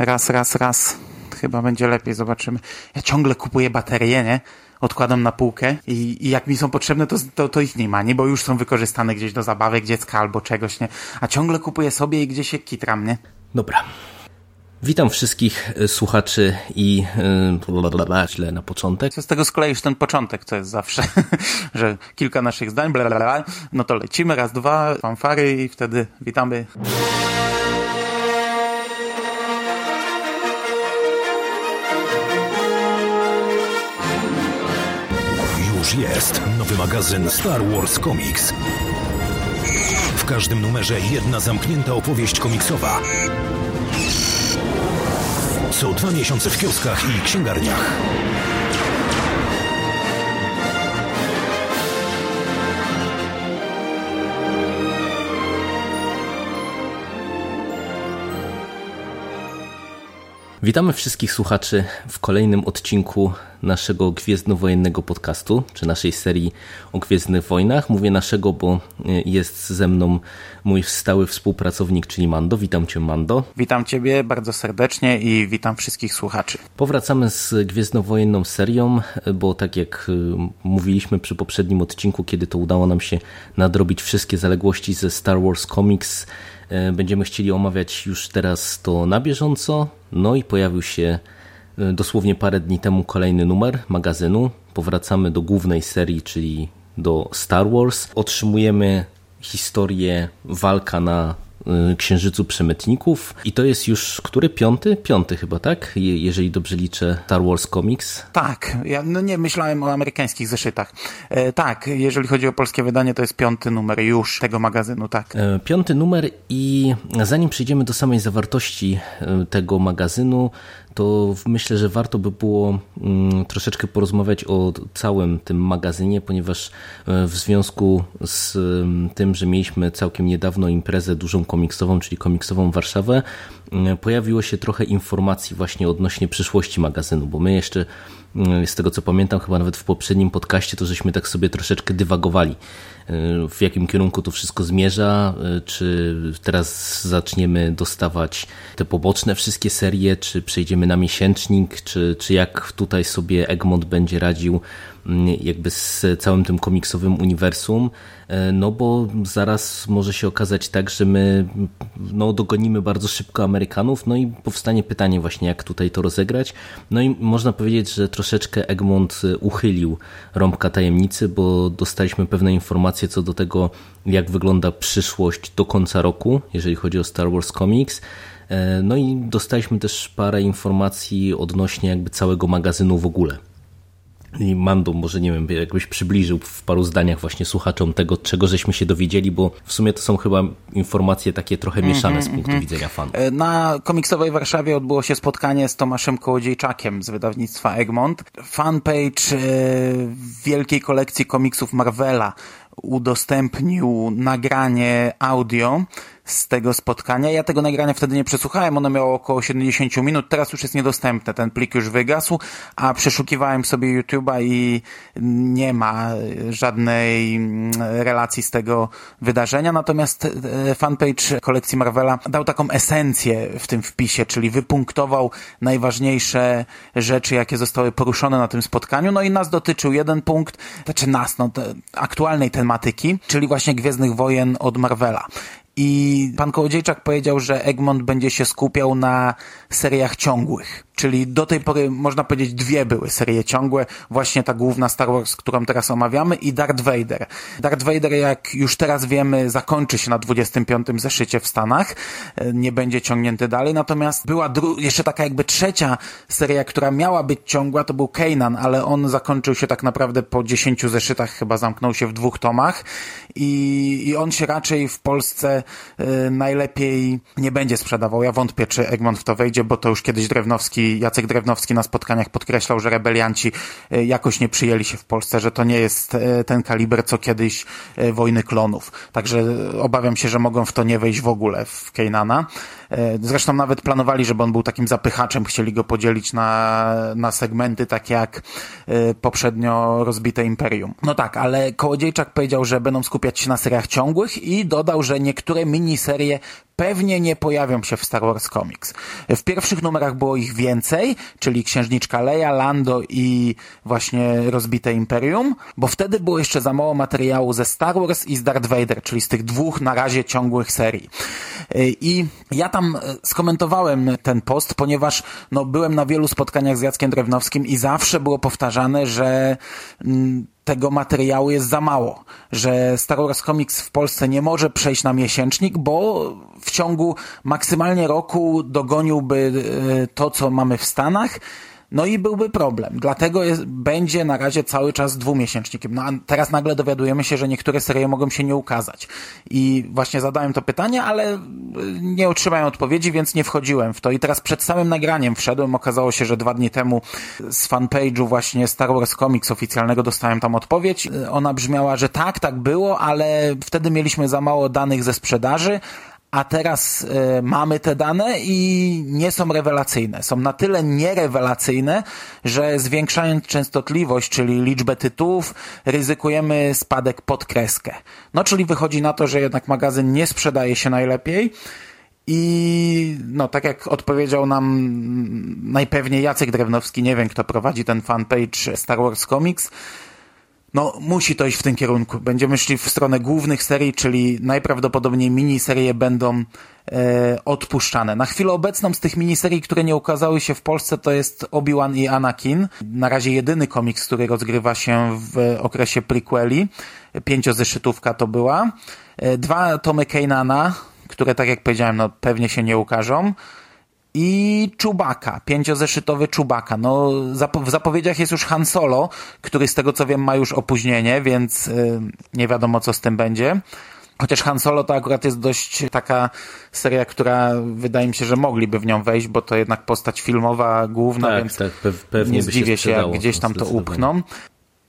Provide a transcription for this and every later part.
raz, raz, raz. Chyba będzie lepiej, zobaczymy. Ja ciągle kupuję baterie, nie? Odkładam na półkę i, i jak mi są potrzebne, to, to, to ich nie ma, nie? Bo już są wykorzystane gdzieś do zabawek dziecka albo czegoś, nie? A ciągle kupuję sobie i gdzieś się kitram, nie? Dobra. Witam wszystkich e, słuchaczy i yy, źle na początek. Co z tego z kolei już ten początek, co jest zawsze, że kilka naszych zdań, blablabla, no to lecimy, raz, dwa, fanfary i wtedy witamy. Już jest nowy magazyn Star Wars Comics. W każdym numerze jedna zamknięta opowieść komiksowa. Co dwa miesiące w kioskach i księgarniach. Witamy wszystkich słuchaczy w kolejnym odcinku naszego Gwiezdnowojennego podcastu, czy naszej serii o Gwiezdnych Wojnach. Mówię naszego, bo e, jest ze mną mój stały współpracownik, czyli Mando. Witam Cię, Mando. Witam Ciebie bardzo serdecznie i witam wszystkich słuchaczy. Powracamy z Gwiezdnowojenną serią, bo tak jak e, mówiliśmy przy poprzednim odcinku, kiedy to udało nam się nadrobić wszystkie zaległości ze Star Wars Comics, będziemy chcieli omawiać już teraz to na bieżąco. No i pojawił się dosłownie parę dni temu kolejny numer magazynu. Powracamy do głównej serii, czyli do Star Wars. Otrzymujemy historię walka na Księżycu Przemytników i to jest już który? Piąty? Piąty chyba, tak? Je, jeżeli dobrze liczę Star Wars Comics. Tak, ja no nie myślałem o amerykańskich zeszytach. E, tak, jeżeli chodzi o polskie wydanie, to jest piąty numer już tego magazynu, tak. E, piąty numer i zanim przejdziemy do samej zawartości e, tego magazynu, to myślę, że warto by było mm, troszeczkę porozmawiać o całym tym magazynie, ponieważ e, w związku z mm, tym, że mieliśmy całkiem niedawno imprezę dużą komiksową, czyli komiksową Warszawę, mm, pojawiło się trochę informacji właśnie odnośnie przyszłości magazynu, bo my jeszcze z tego co pamiętam, chyba nawet w poprzednim podcaście, to żeśmy tak sobie troszeczkę dywagowali, e, w jakim kierunku to wszystko zmierza, e, czy teraz zaczniemy dostawać te poboczne wszystkie serie, czy przejdziemy na miesięcznik, czy, czy jak tutaj sobie Egmont będzie radził jakby z całym tym komiksowym uniwersum, e, no bo zaraz może się okazać tak, że my no, dogonimy bardzo szybko Amerykanów, no i powstanie pytanie właśnie, jak tutaj to rozegrać. No i można powiedzieć, że troszeczkę Egmont uchylił rąbka tajemnicy, bo dostaliśmy pewne informacje co do tego, jak wygląda przyszłość do końca roku, jeżeli chodzi o Star Wars Comics. E, no i dostaliśmy też parę informacji odnośnie jakby całego magazynu w ogóle. I Mando, może nie wiem, jakbyś przybliżył w paru zdaniach właśnie słuchaczom tego, czego żeśmy się dowiedzieli, bo w sumie to są chyba informacje takie trochę mieszane mm -hmm, z punktu mm -hmm. widzenia fanów. E, na komiksowej Warszawie odbyło się spotkanie z Tomaszem Kołodziejczakiem z wydawnictwa Egmont. Fanpage e, wielkiej kolekcji komiksów Marvela udostępnił nagranie audio z tego spotkania. Ja tego nagrania wtedy nie przesłuchałem, ono miało około 70 minut, teraz już jest niedostępne, ten plik już wygasł, a przeszukiwałem sobie YouTube'a i nie ma żadnej mm, relacji z tego wydarzenia, natomiast e, fanpage kolekcji Marvela dał taką esencję w tym wpisie, czyli wypunktował najważniejsze rzeczy, jakie zostały poruszone na tym spotkaniu, no i nas dotyczył jeden punkt, znaczy nas, no, aktualnej tematyki, czyli właśnie Gwiezdnych Wojen od Marvela. I pan Kołodziejczak powiedział, że Egmont będzie się skupiał na seriach ciągłych. Czyli do tej pory można powiedzieć dwie były serie ciągłe. Właśnie ta główna Star Wars, którą teraz omawiamy i Darth Vader. Darth Vader, jak już teraz wiemy, zakończy się na 25. zeszycie w Stanach. Nie będzie ciągnięty dalej. Natomiast była jeszcze taka jakby trzecia seria, która miała być ciągła, to był Kanan, ale on zakończył się tak naprawdę po 10 zeszytach, chyba zamknął się w dwóch tomach i, i on się raczej w Polsce y, najlepiej nie będzie sprzedawał. Ja wątpię, czy Egmont w to wejdzie, bo to już kiedyś Drewnowski Jacek Drewnowski na spotkaniach podkreślał, że rebelianci e, jakoś nie przyjęli się w Polsce, że to nie jest e, ten kaliber, co kiedyś e, wojny klonów. Także obawiam się, że mogą w to nie wejść w ogóle w Kejnana. Zresztą nawet planowali, żeby on był takim zapychaczem, chcieli go podzielić na, na segmenty, takie jak poprzednio rozbite Imperium. No tak, ale Kołodziejczak powiedział, że będą skupiać się na seriach ciągłych i dodał, że niektóre miniserie pewnie nie pojawią się w Star Wars Comics. W pierwszych numerach było ich więcej, czyli Księżniczka Leia, Lando i właśnie Rozbite Imperium, bo wtedy było jeszcze za mało materiału ze Star Wars i z Darth Vader, czyli z tych dwóch na razie ciągłych serii. I ja tam skomentowałem ten post, ponieważ no, byłem na wielu spotkaniach z Jackiem Drewnowskim i zawsze było powtarzane, że mm, tego materiału jest za mało, że Star Wars Comics w Polsce nie może przejść na miesięcznik, bo w ciągu maksymalnie roku dogoniłby e, to, co mamy w Stanach, no i byłby problem. Dlatego jest, będzie na razie cały czas dwumiesięcznikiem. No a teraz nagle dowiadujemy się, że niektóre serie mogą się nie ukazać. I właśnie zadałem to pytanie, ale y, nie otrzymałem odpowiedzi, więc nie wchodziłem w to. I teraz przed samym nagraniem wszedłem. Okazało się, że dwa dni temu z fanpage'u właśnie Star Wars Comics oficjalnego dostałem tam odpowiedź. Y, ona brzmiała, że tak, tak było, ale wtedy mieliśmy za mało danych ze sprzedaży, a teraz y, mamy te dane i nie są rewelacyjne. Są na tyle nierewelacyjne, że zwiększając częstotliwość, czyli liczbę tytułów, ryzykujemy spadek pod kreskę. No, czyli wychodzi na to, że jednak magazyn nie sprzedaje się najlepiej. I no, tak jak odpowiedział nam najpewniej Jacek Drewnowski, nie wiem kto prowadzi ten fanpage Star Wars Comics, no, musi to iść w tym kierunku. Będziemy szli w stronę głównych serii, czyli najprawdopodobniej miniserie będą e, odpuszczane. Na chwilę obecną z tych miniserii, które nie ukazały się w Polsce, to jest Obi-Wan i Anakin. Na razie jedyny komiks, który rozgrywa się w okresie prequeli. Pięciozeszytówka to była. E, dwa tomy Kanana, które tak jak powiedziałem, no pewnie się nie ukażą i Czubaka, pięciozeszytowy Czubaka. No, w zapowiedziach jest już Han Solo, który z tego co wiem ma już opóźnienie, więc yy, nie wiadomo co z tym będzie. Chociaż Han Solo to akurat jest dość taka seria, która wydaje mi się, że mogliby w nią wejść, bo to jednak postać filmowa główna, tak, więc tak, pewnie nie zdziwię się, jak gdzieś tam to upchną.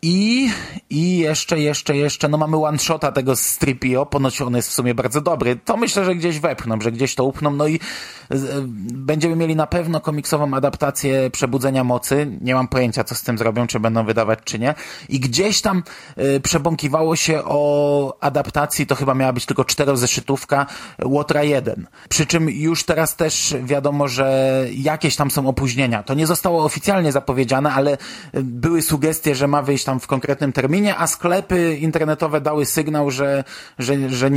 I, I jeszcze, jeszcze, jeszcze, no mamy one-shota tego Stripio, ponoć on jest w sumie bardzo dobry. To myślę, że gdzieś wepchną, że gdzieś to upchną, no i będziemy mieli na pewno komiksową adaptację Przebudzenia Mocy. Nie mam pojęcia, co z tym zrobią, czy będą wydawać, czy nie. I gdzieś tam y, przebąkiwało się o adaptacji, to chyba miała być tylko czterozeszytówka Łotra 1. Przy czym już teraz też wiadomo, że jakieś tam są opóźnienia. To nie zostało oficjalnie zapowiedziane, ale były sugestie, że ma wyjść tam w konkretnym terminie, a sklepy internetowe dały sygnał, że, że, że, że,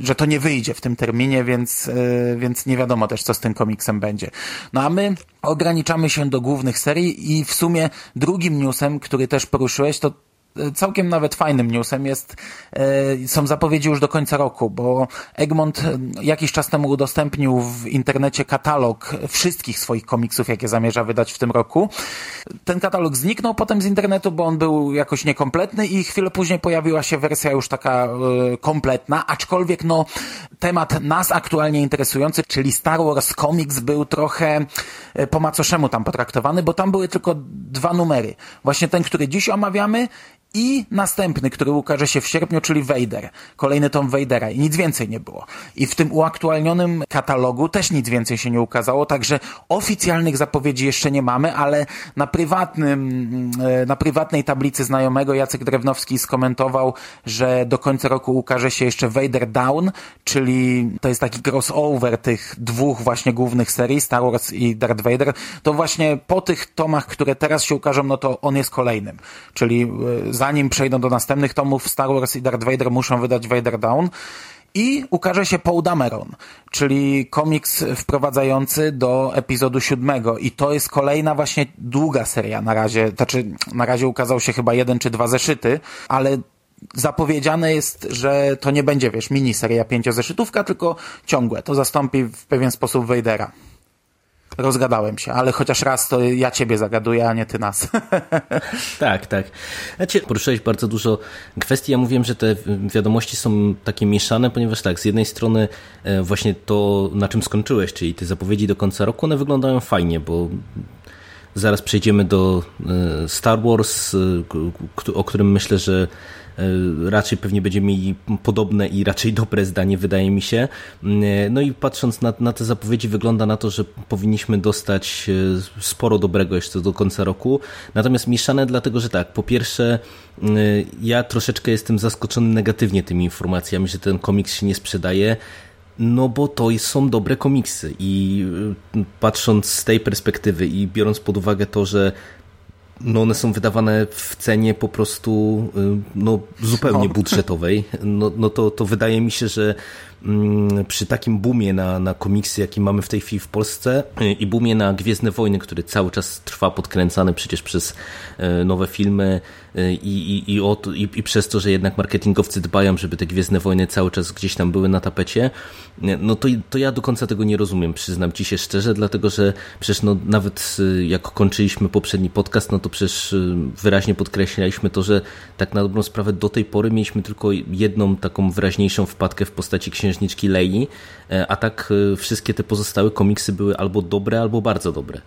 że to nie wyjdzie w tym terminie, więc, więc nie wiadomo też, co z tym komiksem będzie. No a my ograniczamy się do głównych serii i w sumie drugim newsem, który też poruszyłeś, to całkiem nawet fajnym newsem jest, e, są zapowiedzi już do końca roku, bo Egmont e, jakiś czas temu udostępnił w internecie katalog wszystkich swoich komiksów, jakie zamierza wydać w tym roku. Ten katalog zniknął potem z internetu, bo on był jakoś niekompletny i chwilę później pojawiła się wersja już taka e, kompletna, aczkolwiek no temat nas aktualnie interesujący, czyli Star Wars Comics był trochę po macoszemu tam potraktowany, bo tam były tylko dwa numery. Właśnie ten, który dziś omawiamy i następny, który ukaże się w sierpniu, czyli Vader. Kolejny tom Vadera i nic więcej nie było. I w tym uaktualnionym katalogu też nic więcej się nie ukazało, także oficjalnych zapowiedzi jeszcze nie mamy, ale na prywatnym, e, na prywatnej tablicy znajomego Jacek Drewnowski skomentował, że do końca roku ukaże się jeszcze Vader Down, czyli to jest taki crossover tych dwóch właśnie głównych serii, Star Wars i Darth Vader. To właśnie po tych tomach, które teraz się ukażą, no to on jest kolejnym. Czyli e, zanim przejdą do następnych tomów, Star Wars i Darth Vader muszą wydać Vader Down. I ukaże się Paul Dameron, czyli komiks wprowadzający do epizodu siódmego. I to jest kolejna właśnie długa seria na razie. Znaczy, na razie ukazał się chyba jeden czy dwa zeszyty, ale zapowiedziane jest, że to nie będzie, wiesz, miniseria pięciozeszytówka, tylko ciągłe. To zastąpi w pewien sposób Vadera rozgadałem się, ale chociaż raz to ja ciebie zagaduję, a nie ty nas. tak, tak. Znaczy, poruszyłeś bardzo dużo kwestii. Ja mówiłem, że te wiadomości są takie mieszane, ponieważ tak, z jednej strony e, właśnie to, na czym skończyłeś, czyli te zapowiedzi do końca roku, one wyglądają fajnie, bo zaraz przejdziemy do e, Star Wars, e, o którym myślę, że raczej pewnie będziemy mieli podobne i raczej dobre zdanie, wydaje mi się. E, no i patrząc na, na te zapowiedzi, wygląda na to, że powinniśmy dostać e, sporo dobrego jeszcze do końca roku. Natomiast mieszane dlatego, że tak, po pierwsze, ja troszeczkę jestem zaskoczony negatywnie tymi informacjami, że ten komiks się nie sprzedaje. No bo to są dobre komiksy i patrząc z tej perspektywy i biorąc pod uwagę to, że no one są wydawane w cenie po prostu y, no, zupełnie budżetowej, no, no to, to wydaje mi się, że Mm, przy takim boomie na, na komiksy, jaki mamy w tej chwili w Polsce y, i boomie na Gwiezdne Wojny, który cały czas trwa podkręcany przecież przez y, nowe filmy i, i, i, od, i, i przez to, że jednak marketingowcy dbają, żeby te Gwiezdne Wojny cały czas gdzieś tam były na tapecie, no to, to ja do końca tego nie rozumiem, przyznam ci się szczerze, dlatego że przecież no, nawet jak kończyliśmy poprzedni podcast, no to przecież wyraźnie podkreślaliśmy to, że tak na dobrą sprawę do tej pory mieliśmy tylko jedną taką wyraźniejszą wpadkę w postaci księżniczki Lei, a tak wszystkie te pozostałe komiksy były albo dobre, albo bardzo dobre.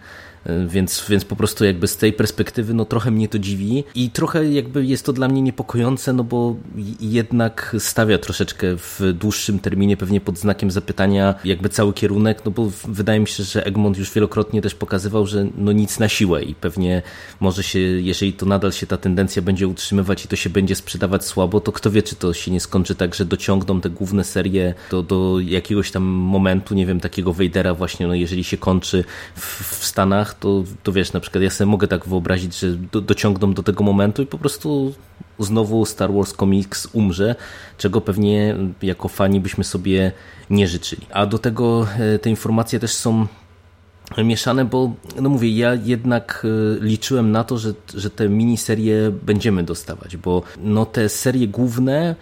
E, więc, więc po prostu jakby z tej perspektywy no trochę mnie to dziwi i trochę jakby jest to dla mnie niepokojące, no bo jednak stawia troszeczkę w dłuższym terminie pewnie pod znakiem zapytania jakby cały kierunek, no bo wydaje mi się, że Egmont już wielokrotnie też pokazywał, że no nic na siłę i pewnie może się, jeżeli to nadal się ta tendencja będzie utrzymywać i to się będzie sprzedawać słabo, to kto wie, czy to się nie skończy tak, że dociągną te główne serie do, do jakiegoś tam momentu, nie wiem, takiego Wejdera właśnie, no jeżeli się kończy w, w Stanach, to, to wiesz, na przykład ja sobie mogę tak wyobrazić, że do, dociągną do tego momentu i po prostu znowu Star Wars Comics umrze, czego pewnie jako fani byśmy sobie nie życzyli. A do tego e, te informacje też są mieszane, bo no mówię, ja jednak e, liczyłem na to, że, że te miniserie będziemy dostawać, bo no te serie główne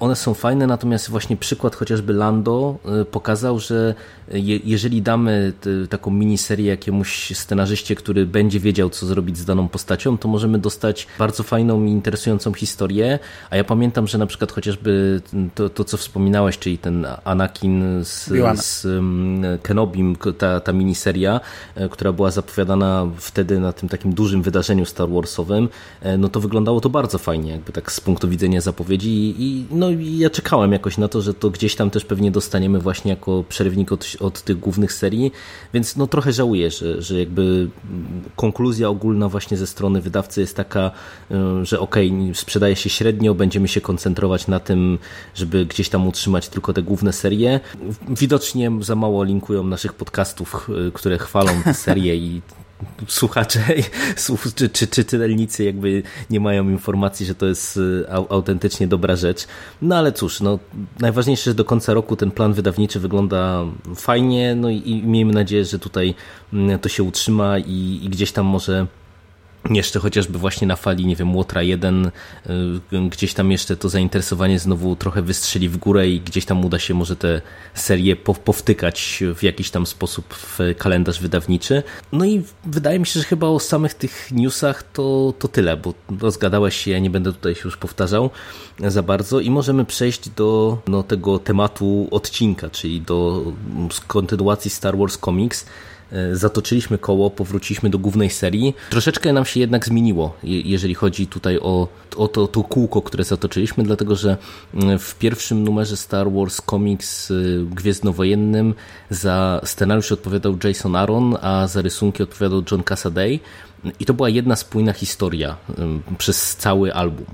one są fajne, natomiast właśnie przykład chociażby Lando e, pokazał, że je, jeżeli damy t, taką miniserię jakiemuś scenarzyście, który będzie wiedział, co zrobić z daną postacią, to możemy dostać bardzo fajną i interesującą historię. A ja pamiętam, że na przykład chociażby to, to co wspominałeś, czyli ten Anakin z, z um, Kenobim, ta, ta miniseria, e, która była zapowiadana wtedy na tym takim dużym wydarzeniu Star Warsowym, no to wyglądało to bardzo fajnie, jakby tak z punktu widzenia zapowiedzi i no ja czekałem jakoś na to, że to gdzieś tam też pewnie dostaniemy właśnie jako przerywnik od, od tych głównych serii, więc no trochę żałuję, że, że jakby konkluzja ogólna właśnie ze strony wydawcy jest taka, że okej, okay, sprzedaje się średnio, będziemy się koncentrować na tym, żeby gdzieś tam utrzymać tylko te główne serie. Widocznie za mało linkują naszych podcastów, y, które chwalą te serie i słuchacze czy, czy, czy czytelnicy jakby nie mają informacji, że to jest y, autentycznie dobra rzecz. No ale cóż, no, najważniejsze, że do końca roku ten plan wydawniczy wygląda fajnie, no i, i miejmy nadzieję, że tutaj mm, to się utrzyma i, i gdzieś tam może jeszcze chociażby właśnie na fali, nie wiem, Łotra 1, y, gdzieś tam jeszcze to zainteresowanie znowu trochę wystrzeli w górę i gdzieś tam uda się może te serie powtykać w jakiś tam sposób w kalendarz wydawniczy. No i wydaje mi się, że chyba o samych tych newsach to, to tyle, bo rozgadałeś się, ja nie będę tutaj się już powtarzał za bardzo i możemy przejść do no, tego tematu odcinka, czyli do kontynuacji Star Wars Comics, zatoczyliśmy koło, powróciliśmy do głównej serii. Troszeczkę nam się jednak zmieniło, jeżeli chodzi tutaj o, o to, to kółko, które zatoczyliśmy, dlatego że mm, w pierwszym numerze Star Wars Comics y, Gwiezdnowojennym za scenariusz odpowiadał Jason Aaron, a za rysunki odpowiadał John Cassaday. I to była jedna spójna historia przez cały album.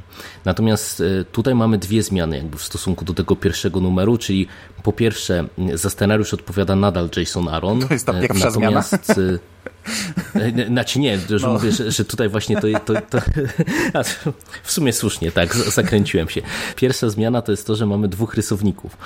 Natomiast e, tutaj mamy dwie zmiany jakby w stosunku do tego pierwszego numeru, czyli po pierwsze za scenariusz odpowiada nadal Jason Aaron. To jest ta pierwsza natomiast zmiana. E, E, znaczy nie, że no. mówię, że, że, tutaj właśnie to, to, to w sumie słusznie, tak, zakręciłem się. Pierwsza zmiana to jest to, że mamy dwóch rysowników,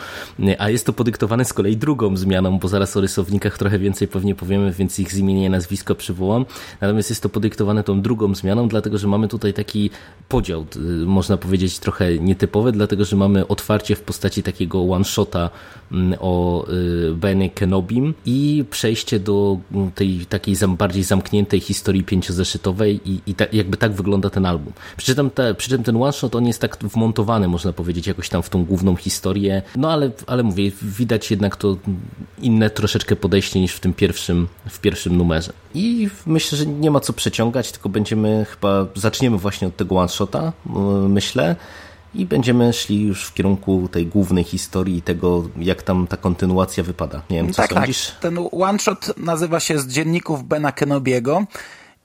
a jest to podyktowane z kolei drugą zmianą, bo zaraz o rysownikach trochę więcej pewnie powiemy, więc ich z imienia i nazwisko przywołam. Natomiast jest to podyktowane tą drugą zmianą, dlatego że mamy tutaj taki podział, można powiedzieć trochę nietypowy, dlatego że mamy otwarcie w postaci takiego one-shota mm, o y, Benny Kenobim i przejście do tej takiej bardziej zamkniętej historii pięciozeszytowej i, i ta, jakby tak wygląda ten album. Przy czym, przy czym ten one shot on jest tak wmontowany, można powiedzieć, jakoś tam w tą główną historię. No ale, ale mówię, widać jednak to inne troszeczkę podejście niż w tym pierwszym, w pierwszym numerze. I myślę, że nie ma co przeciągać, tylko będziemy chyba, zaczniemy właśnie od tego one shota, myślę i będziemy szli już w kierunku tej głównej historii tego, jak tam ta kontynuacja wypada. Nie wiem, co tak, sądzisz? Tak. Ten one-shot nazywa się z dzienników Bena Kenobiego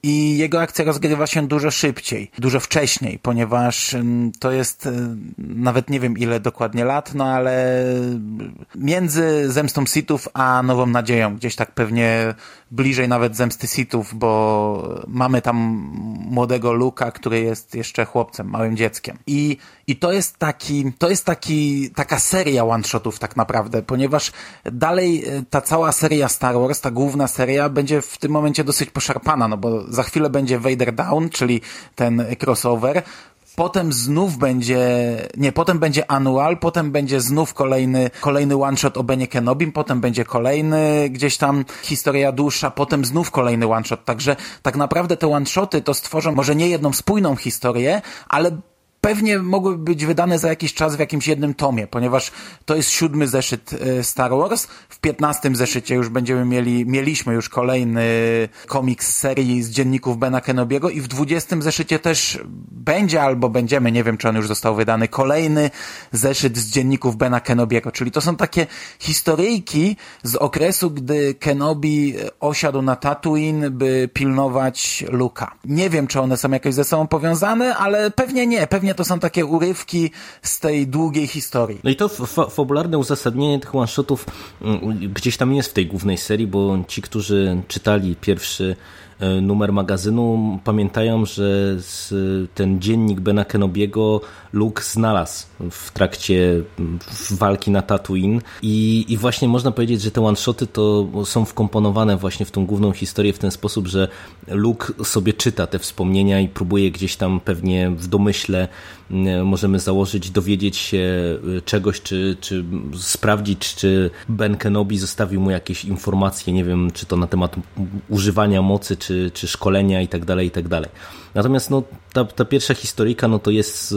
i jego akcja rozgrywa się dużo szybciej, dużo wcześniej, ponieważ mm, to jest y, nawet nie wiem ile dokładnie lat, no ale między Zemstą Sithów a Nową Nadzieją, gdzieś tak pewnie bliżej nawet Zemsty Sithów, bo mamy tam młodego Luka, który jest jeszcze chłopcem, małym dzieckiem. I, i to jest taki, to jest taki, taka seria one-shotów tak naprawdę, ponieważ dalej y, ta cała seria Star Wars, ta główna seria będzie w tym momencie dosyć poszarpana, no bo za chwilę będzie Vader Down, czyli ten crossover, potem znów będzie, nie, potem będzie Annual, potem będzie znów kolejny, kolejny one-shot o Benie Kenobim, potem będzie kolejny gdzieś tam historia dłuższa, potem znów kolejny one-shot, także tak naprawdę te one-shoty to stworzą może nie jedną spójną historię, ale pewnie mogłyby być wydane za jakiś czas w jakimś jednym tomie, ponieważ to jest siódmy zeszyt e, Star Wars. W piętnastym zeszycie już będziemy mieli, mieliśmy już kolejny komiks serii z dzienników Bena Kenobiego i w dwudziestym zeszycie też będzie albo będziemy, nie wiem czy on już został wydany, kolejny zeszyt z dzienników Bena Kenobiego, czyli to są takie historyjki z okresu, gdy Kenobi osiadł na Tatooine, by pilnować Luka. Nie wiem, czy one są jakoś ze sobą powiązane, ale pewnie nie, pewnie to są takie urywki z tej długiej historii. No i to fa fabularne uzasadnienie tych one-shotów mm, gdzieś tam jest w tej głównej serii, bo ci, którzy czytali pierwszy numer magazynu. Pamiętają, że ten dziennik Bena Kenobiego Luke znalazł w trakcie walki na Tatooine. I, i właśnie można powiedzieć, że te one-shoty to są wkomponowane właśnie w tą główną historię w ten sposób, że Luke sobie czyta te wspomnienia i próbuje gdzieś tam pewnie w domyśle możemy założyć, dowiedzieć się e, czegoś, czy, czy sprawdzić, czy Ben Kenobi zostawił mu jakieś informacje, nie wiem, czy to na temat używania mocy, czy, czy szkolenia i tak dalej, i tak. Natomiast no, ta, ta pierwsza historyjka, no to jest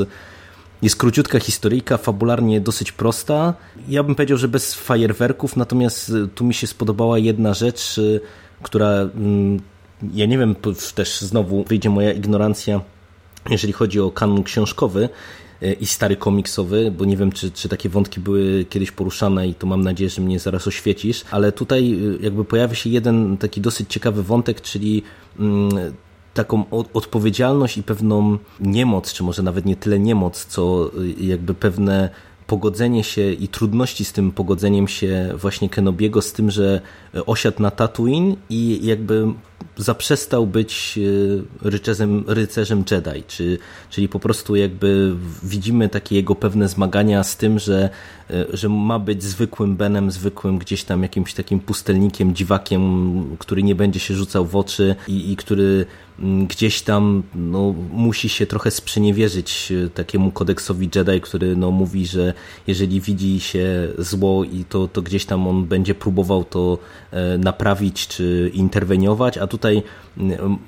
jest króciutka historyjka, fabularnie dosyć prosta. Ja bym powiedział, że bez fajerwerków, natomiast e, tu mi się spodobała jedna rzecz, e, która mm, ja nie wiem, też znowu wyjdzie moja ignorancja, jeżeli chodzi o kanon książkowy i stary komiksowy, bo nie wiem, czy, czy takie wątki były kiedyś poruszane i to mam nadzieję, że mnie zaraz oświecisz, ale tutaj jakby pojawia się jeden taki dosyć ciekawy wątek, czyli mm, taką odpowiedzialność i pewną niemoc, czy może nawet nie tyle niemoc, co y, jakby pewne pogodzenie się i trudności z tym pogodzeniem się właśnie Kenobiego z tym, że osiadł na Tatooine i jakby zaprzestał być e, rycerzem, rycerzem Jedi, czy, czyli po prostu jakby widzimy takie jego pewne zmagania z tym, że, e, że ma być zwykłym Benem, zwykłym gdzieś tam jakimś takim pustelnikiem, dziwakiem, który nie będzie się rzucał w oczy i, i który mm, gdzieś tam no, musi się trochę sprzeniewierzyć e, takiemu kodeksowi Jedi, który no, mówi, że jeżeli widzi się zło i to, to gdzieś tam on będzie próbował to naprawić czy interweniować, a tutaj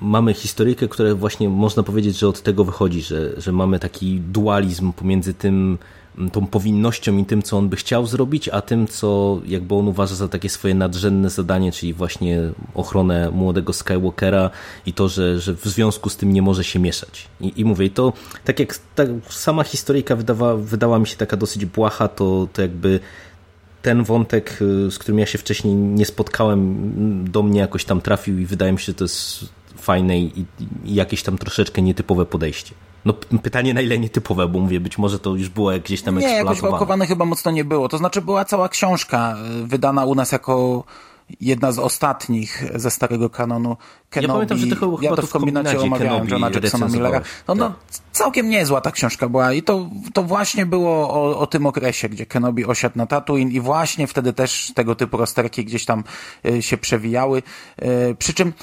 mamy historykę, która właśnie można powiedzieć, że od tego wychodzi, że, że mamy taki dualizm pomiędzy tym, tą powinnością i tym, co on by chciał zrobić, a tym, co jakby on uważa za takie swoje nadrzędne zadanie, czyli właśnie ochronę młodego Skywalkera i to, że, że w związku z tym nie może się mieszać. I, i mówię, to tak jak ta sama historyjka wydawa, wydała mi się taka dosyć błaha, to, to jakby ten wątek, y, z którym ja się wcześniej nie spotkałem, do mnie jakoś tam trafił i wydaje mi się, że to jest fajne i, i jakieś tam troszeczkę nietypowe podejście. No pytanie na ile nietypowe, bo mówię, być może to już było gdzieś tam Nie, jakoś wałkowane chyba mocno nie było. To znaczy była cała książka y, wydana u nas jako jedna z ostatnich ze starego kanonu Kenobi. Ja pamiętam, że to ja to w kombinacie omawiałem Johna Jacksona Millera. No, no, tak. całkiem niezła ta książka była i to, to właśnie było o, o tym okresie, gdzie Kenobi osiadł na Tatooine i właśnie wtedy też tego typu rozterki gdzieś tam y, się przewijały. Y, przy czym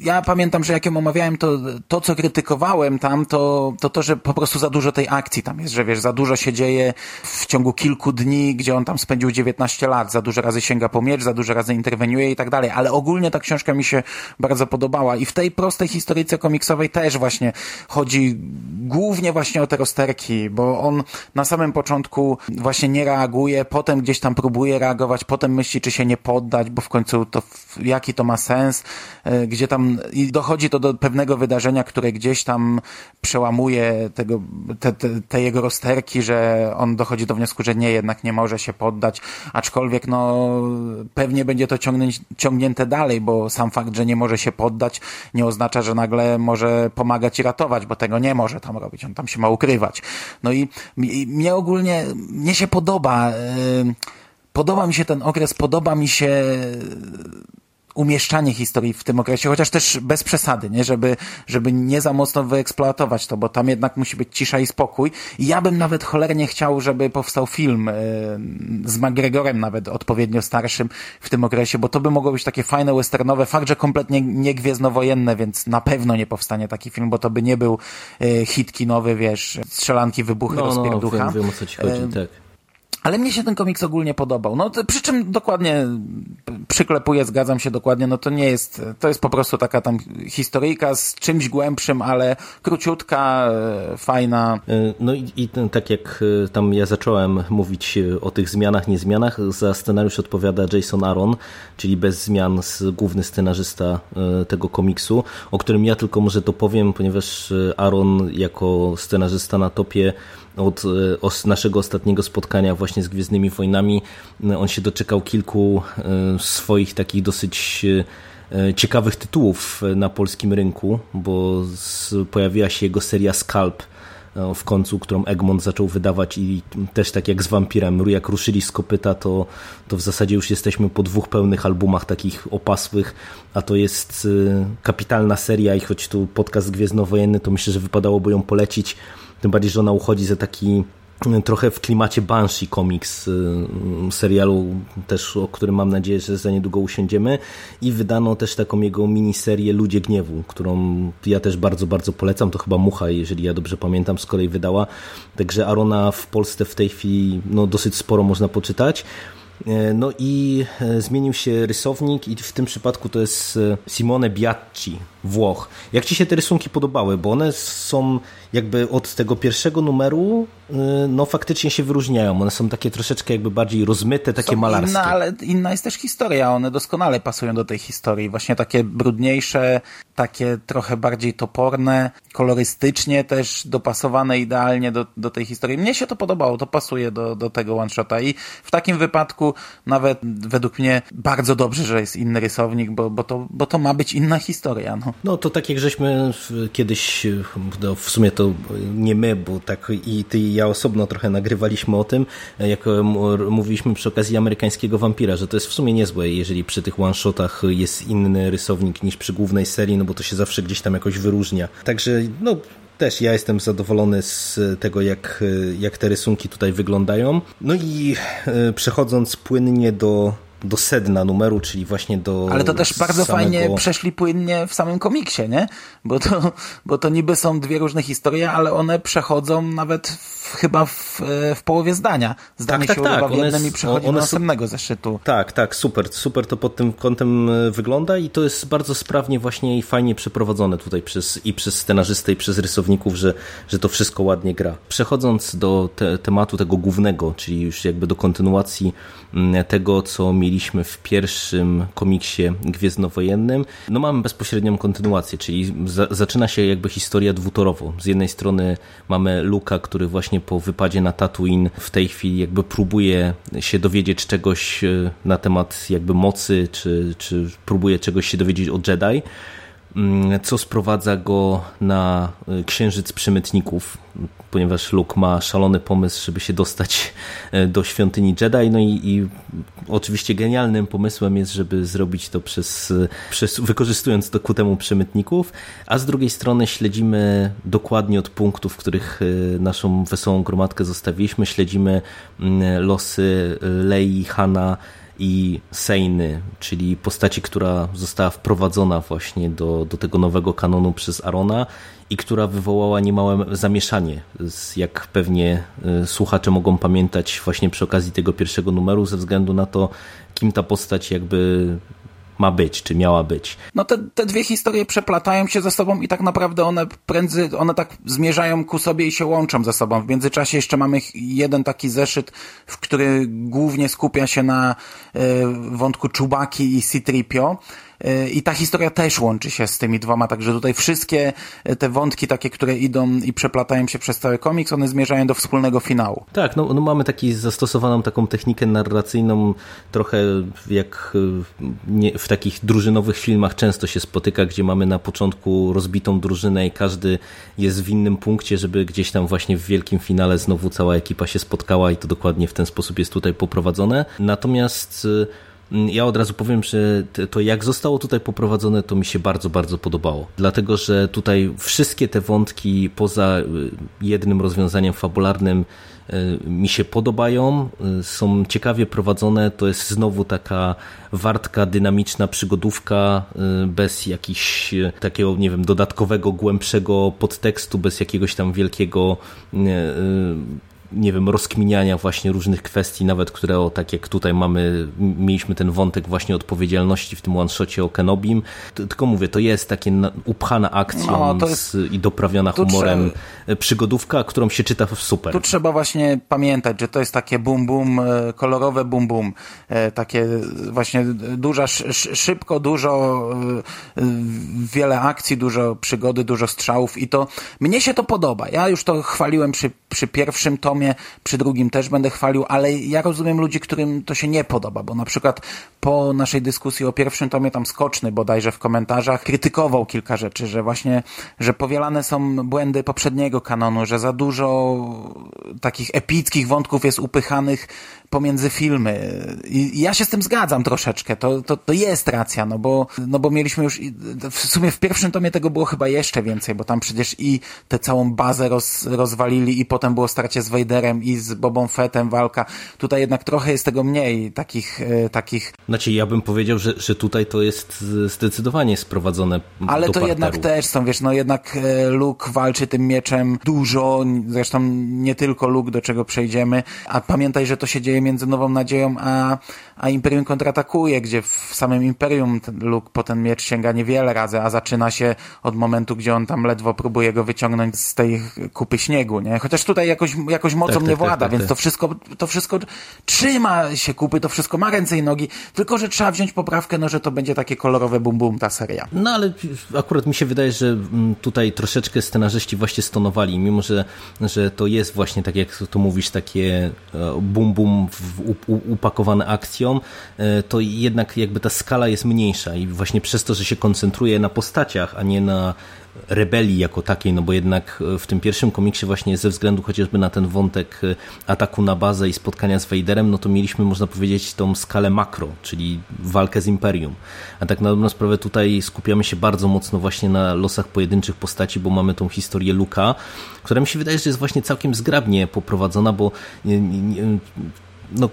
ja pamiętam, że jak ją omawiałem, to, to co krytykowałem tam, to, to to, że po prostu za dużo tej akcji tam jest, że wiesz, za dużo się dzieje w ciągu kilku dni, gdzie on tam spędził 19 lat, za dużo razy sięga po miecz, za dużo razy i tak dalej, ale ogólnie ta książka mi się bardzo podoba podobała. I w tej prostej historyjce komiksowej też właśnie chodzi głównie właśnie o te rozterki, bo on na samym początku właśnie nie reaguje, potem gdzieś tam próbuje reagować, potem myśli, czy się nie poddać, bo w końcu to jaki to ma sens, e, gdzie tam i dochodzi to do pewnego wydarzenia, które gdzieś tam przełamuje tego, te, te, te jego rozterki, że on dochodzi do wniosku, że nie, jednak nie może się poddać, aczkolwiek no pewnie będzie to ciągnięte dalej, bo sam fakt, że nie może się poddać, nie oznacza, że nagle może pomagać i ratować, bo tego nie może tam robić, on tam się ma ukrywać. No i, i mnie ogólnie, mnie się podoba, yy, podoba mi się ten okres, podoba mi się umieszczanie historii w tym okresie, chociaż też bez przesady, nie? Żeby, żeby nie za mocno wyeksploatować to, bo tam jednak musi być cisza i spokój. I ja bym nawet cholernie chciał, żeby powstał film y, z McGregorem nawet odpowiednio starszym w tym okresie, bo to by mogło być takie fajne westernowe. Fakt, że kompletnie nie gwiezdnowojenne, więc na pewno nie powstanie taki film, bo to by nie był y, hit kinowy, wiesz, strzelanki, wybuchy, no, rozpierducha. No, wiem, wiem o co ci chodzi, y, tak. Ale mnie się ten komiks ogólnie podobał. No, przy czym dokładnie przyklepuję, zgadzam się dokładnie, no to nie jest, to jest po prostu taka tam historyjka z czymś głębszym, ale króciutka, e, fajna. E, no i, i tak jak e, tam ja zacząłem mówić o tych zmianach, niezmianach, za scenariusz odpowiada Jason Aaron, czyli bez zmian główny scenarzysta tego komiksu, o którym ja tylko może to powiem, ponieważ Aaron jako scenarzysta na topie od, e, naszego ostatniego spotkania właśnie z Gwiezdnymi Wojnami. E, on się doczekał kilku e, swoich takich dosyć ciekawych tytułów na polskim rynku, bo pojawiła się jego seria Scalp w końcu, którą Egmont zaczął wydawać i też tak jak z Vampirem, jak ruszyli z kopyta, to, to w zasadzie już jesteśmy po dwóch pełnych albumach takich opasłych, a to jest kapitalna seria i choć tu podcast Gwiezdnowojenny, to myślę, że wypadałoby ją polecić tym bardziej, że ona uchodzi za taki mm, trochę w klimacie Banshee komiks y, serialu też, o którym mam nadzieję, że za niedługo usiądziemy. I wydano też taką jego miniserię Ludzie Gniewu, którą ja też bardzo, bardzo polecam, to chyba Mucha, jeżeli ja dobrze pamiętam, z kolei wydała, także Arona w Polsce w tej chwili no, dosyć sporo można poczytać. E, no i e, zmienił się rysownik i w tym przypadku to jest e, Simone Biacci, Włoch. Jak Ci się te rysunki podobały? Bo one są jakby od tego pierwszego numeru y, no faktycznie się wyróżniają. One są takie troszeczkę jakby bardziej rozmyte, takie są malarskie. Inna, ale inna jest też historia. One doskonale pasują do tej historii. Właśnie takie brudniejsze, takie trochę bardziej toporne, kolorystycznie też dopasowane idealnie do, do tej historii. Mnie się to podobało, to pasuje do, do tego one-shota i w takim wypadku nawet według mnie bardzo dobrze, że jest inny rysownik, bo, bo, to, bo to ma być inna historia. No. No to tak jak żeśmy kiedyś, no w sumie to nie my, bo tak i ty i ja osobno trochę nagrywaliśmy o tym, jak mówiliśmy przy okazji amerykańskiego wampira, że to jest w sumie niezłe, jeżeli przy tych one-shotach jest inny rysownik niż przy głównej serii, no bo to się zawsze gdzieś tam jakoś wyróżnia. Także no też ja jestem zadowolony z tego, jak, jak te rysunki tutaj wyglądają. No i e, przechodząc płynnie do do sedna numeru, czyli właśnie do. Ale to też bardzo samego... fajnie przeszli płynnie w samym komiksie, nie? Bo to, bo to niby są dwie różne historie, ale one przechodzą nawet w, chyba w, w połowie zdania. Zdanie tak, tak, się tak. w jednym i przechodzi one do następnego zeszytu. Tak, tak, super, super to pod tym kątem e, wygląda i to jest bardzo sprawnie właśnie i fajnie przeprowadzone tutaj przez, i przez scenarzystę i przez rysowników, że, że to wszystko ładnie gra. Przechodząc do te, tematu tego głównego, czyli już jakby do kontynuacji mm, tego, co mieli mieliśmy w pierwszym komiksie Gwiezdnowojennym, no mamy bezpośrednią kontynuację, czyli za, zaczyna się jakby historia dwutorowo. Z jednej strony mamy Luka, który właśnie po wypadzie na Tatooine w tej chwili jakby próbuje się dowiedzieć czegoś e, na temat jakby mocy, czy, czy próbuje czegoś się dowiedzieć o Jedi mm, co sprowadza go na e, księżyc przymytników, ponieważ Luke ma szalony pomysł, żeby się dostać e, do świątyni Jedi. No i, i oczywiście genialnym pomysłem jest, żeby zrobić to przez, e, przez wykorzystując to ku temu przemytników, a z drugiej strony śledzimy dokładnie od punktów, w których e, naszą wesołą gromadkę zostawiliśmy, śledzimy mm, losy Lei, Hana, i Sejny, czyli postaci, która została wprowadzona właśnie do, do tego nowego kanonu przez Arona i która wywołała niemałe zamieszanie, jak pewnie y, słuchacze mogą pamiętać właśnie przy okazji tego pierwszego numeru, ze względu na to, kim ta postać jakby ma być, czy miała być. No te, te dwie historie przeplatają się ze sobą i tak naprawdę one prędzej, one tak zmierzają ku sobie i się łączą ze sobą. W międzyczasie jeszcze mamy jeden taki zeszyt, w który głównie skupia się na y, wątku Czubaki i Citripio i ta historia też łączy się z tymi dwoma, także tutaj wszystkie te wątki takie, które idą i przeplatają się przez cały komiks, one zmierzają do wspólnego finału. Tak, no, no mamy taki zastosowaną taką technikę narracyjną, trochę jak nie, w takich drużynowych filmach często się spotyka, gdzie mamy na początku rozbitą drużynę i każdy jest w innym punkcie, żeby gdzieś tam właśnie w wielkim finale znowu cała ekipa się spotkała i to dokładnie w ten sposób jest tutaj poprowadzone. Natomiast mm, ja od razu powiem, że to jak zostało tutaj poprowadzone, to mi się bardzo, bardzo podobało. Dlatego, że tutaj wszystkie te wątki poza y, jednym rozwiązaniem fabularnym y, mi się podobają, y, są ciekawie prowadzone. To jest znowu taka wartka, dynamiczna przygodówka bez jakichś takiego, nie wiem, dodatkowego, głębszego podtekstu, bez jakiegoś tam wielkiego nie wiem, rozkminiania właśnie różnych kwestii, nawet które, o, tak jak tutaj mamy, mieliśmy ten wątek właśnie odpowiedzialności w tym one-shocie o Kenobim, tylko mówię, to jest takie upchana akcją no, jest... i doprawiona humorem trzeba... przygodówka, którą się czyta super. Tu trzeba właśnie pamiętać, że to jest takie bum bum, e, kolorowe bum bum, e, takie właśnie duża, szybko, dużo, e, wiele akcji, dużo przygody, dużo strzałów i to, mnie się to podoba. Ja już to chwaliłem przy, przy pierwszym tomie przy drugim też będę chwalił, ale ja rozumiem ludzi, którym to się nie podoba, bo na przykład po naszej dyskusji o pierwszym tomie tam Skoczny bodajże w komentarzach krytykował kilka rzeczy, że właśnie, że powielane są błędy poprzedniego kanonu, że za dużo takich epickich wątków jest upychanych pomiędzy filmy. I ja się z tym zgadzam troszeczkę. To, to, to jest racja, no bo, no bo mieliśmy już, w sumie w pierwszym tomie tego było chyba jeszcze więcej, bo tam przecież i tę całą bazę roz, rozwalili i potem było starcie z Vaderem i z Bobą Fettem walka. Tutaj jednak trochę jest tego mniej, takich, e, takich... Znaczy ja bym powiedział, że, że tutaj to jest zdecydowanie sprowadzone Ale to parteru. jednak też są, wiesz, no jednak e, Luke walczy tym mieczem dużo, zresztą nie tylko Luke, do czego przejdziemy, a pamiętaj, że to się dzieje między Nową Nadzieją a, a Imperium kontratakuje, gdzie w samym Imperium Luke po ten miecz sięga niewiele razy, a zaczyna się od momentu, gdzie on tam ledwo próbuje go wyciągnąć z tej kupy śniegu, nie? Chociaż tutaj jakoś, jakoś mocą tak, nie tak, włada, tak, więc tak. to wszystko, to wszystko trzyma się kupy, to wszystko ma ręce i nogi, tylko, że trzeba wziąć poprawkę, no, że to będzie takie kolorowe bum bum ta seria. No ale akurat mi się wydaje, że mm, tutaj troszeczkę scenarzyści właśnie stonowali, mimo że, że to jest właśnie, tak jak to mówisz, takie e, bum bum upakowane akcją, e, to jednak jakby ta skala jest mniejsza i właśnie przez to, że się koncentruje na postaciach, a nie na rebelii jako takiej, no bo jednak w tym pierwszym komiksie właśnie ze względu chociażby na ten wątek e, ataku na bazę i spotkania z Vaderem, no to mieliśmy można powiedzieć tą skalę makro, czyli walkę z Imperium. A tak na dobrą sprawę tutaj skupiamy się bardzo mocno właśnie na losach pojedynczych postaci, bo mamy tą historię Luka, która mi się wydaje, że jest właśnie całkiem zgrabnie poprowadzona, bo no,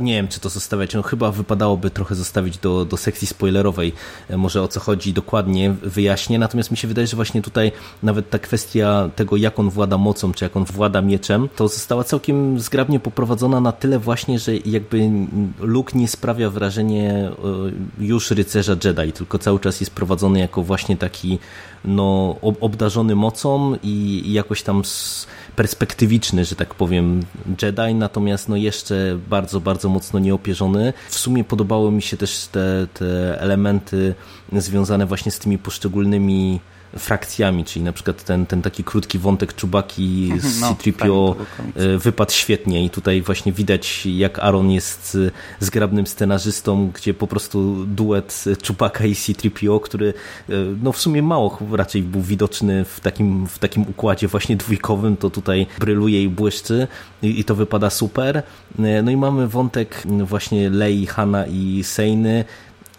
nie wiem, czy to zostawiać. No, chyba wypadałoby trochę zostawić do, do sekcji spoilerowej, e, może o co chodzi dokładnie, wyjaśnię. Natomiast mi się wydaje, że właśnie tutaj nawet ta kwestia tego, jak on włada mocą, czy jak on włada mieczem, to została całkiem zgrabnie poprowadzona na tyle właśnie, że jakby Luke nie sprawia wrażenia e, już rycerza Jedi, tylko cały czas jest prowadzony jako właśnie taki no, obdarzony mocą i, jakoś tam perspektywiczny, że tak powiem, Jedi, natomiast no jeszcze bardzo, bardzo mocno nieopierzony. W sumie podobały mi się też te, te elementy związane właśnie z tymi poszczególnymi frakcjami, czyli na przykład ten, ten taki krótki wątek Czubaki z no, C-3PO e, wypadł świetnie i tutaj właśnie widać jak Aaron jest e, zgrabnym scenarzystą, gdzie po prostu duet Czubaka i C-3PO, który e, no w sumie mało raczej był widoczny w takim, w takim układzie właśnie dwójkowym, to tutaj bryluje i błyszczy i, i to wypada super. No i mamy wątek właśnie Lei, Hanna i Sejny,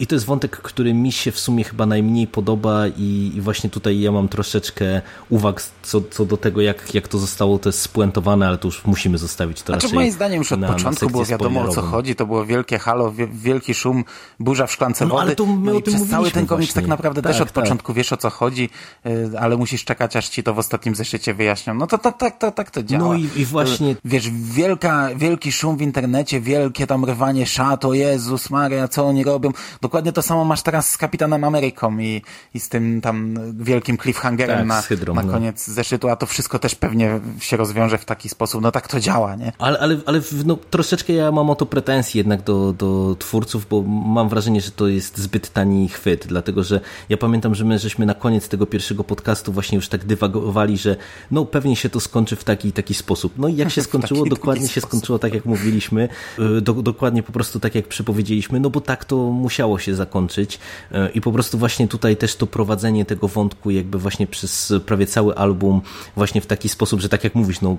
i to jest wątek, który mi się w sumie chyba najmniej podoba i, i właśnie tutaj ja mam troszeczkę uwag co, co do tego, jak, jak to zostało też spuentowane, ale to już musimy zostawić to znaczy, raczej moim zdaniem już od na, początku na było wiadomo o co chodzi, to było wielkie halo, wielki szum, burza w szklance no, wody. Ale to my no i przez cały ten komiks tak naprawdę tak, też od tak. początku wiesz o co chodzi, y, ale musisz czekać, aż ci to w ostatnim zeszycie wyjaśnią. No to tak to, to, to, to działa. No i, i właśnie... Wiesz, wielka, wielki szum w internecie, wielkie tam rwanie szat, o Jezus Maria, co oni robią. Do dokładnie to samo masz teraz z Kapitanem Ameryką i, i z tym tam wielkim cliffhangerem tak, na, hydrą, na no. koniec no. zeszytu, a to wszystko też pewnie się rozwiąże w taki sposób. No tak to działa, nie? Ale, ale, ale no, troszeczkę ja mam o to pretensje jednak do, do twórców, bo mam wrażenie, że to jest zbyt tani chwyt, dlatego że ja pamiętam, że my żeśmy na koniec tego pierwszego podcastu właśnie już tak dywagowali, że no pewnie się to skończy w taki taki sposób. No i jak się skończyło, dokładnie się skończyło tak jak mówiliśmy, y, do, dokładnie po prostu tak jak przypowiedzieliśmy, no bo tak to musiało się zakończyć. Y, i po prostu właśnie tutaj też to prowadzenie tego wątku jakby właśnie przez prawie cały album właśnie w taki sposób, że tak jak mówisz, no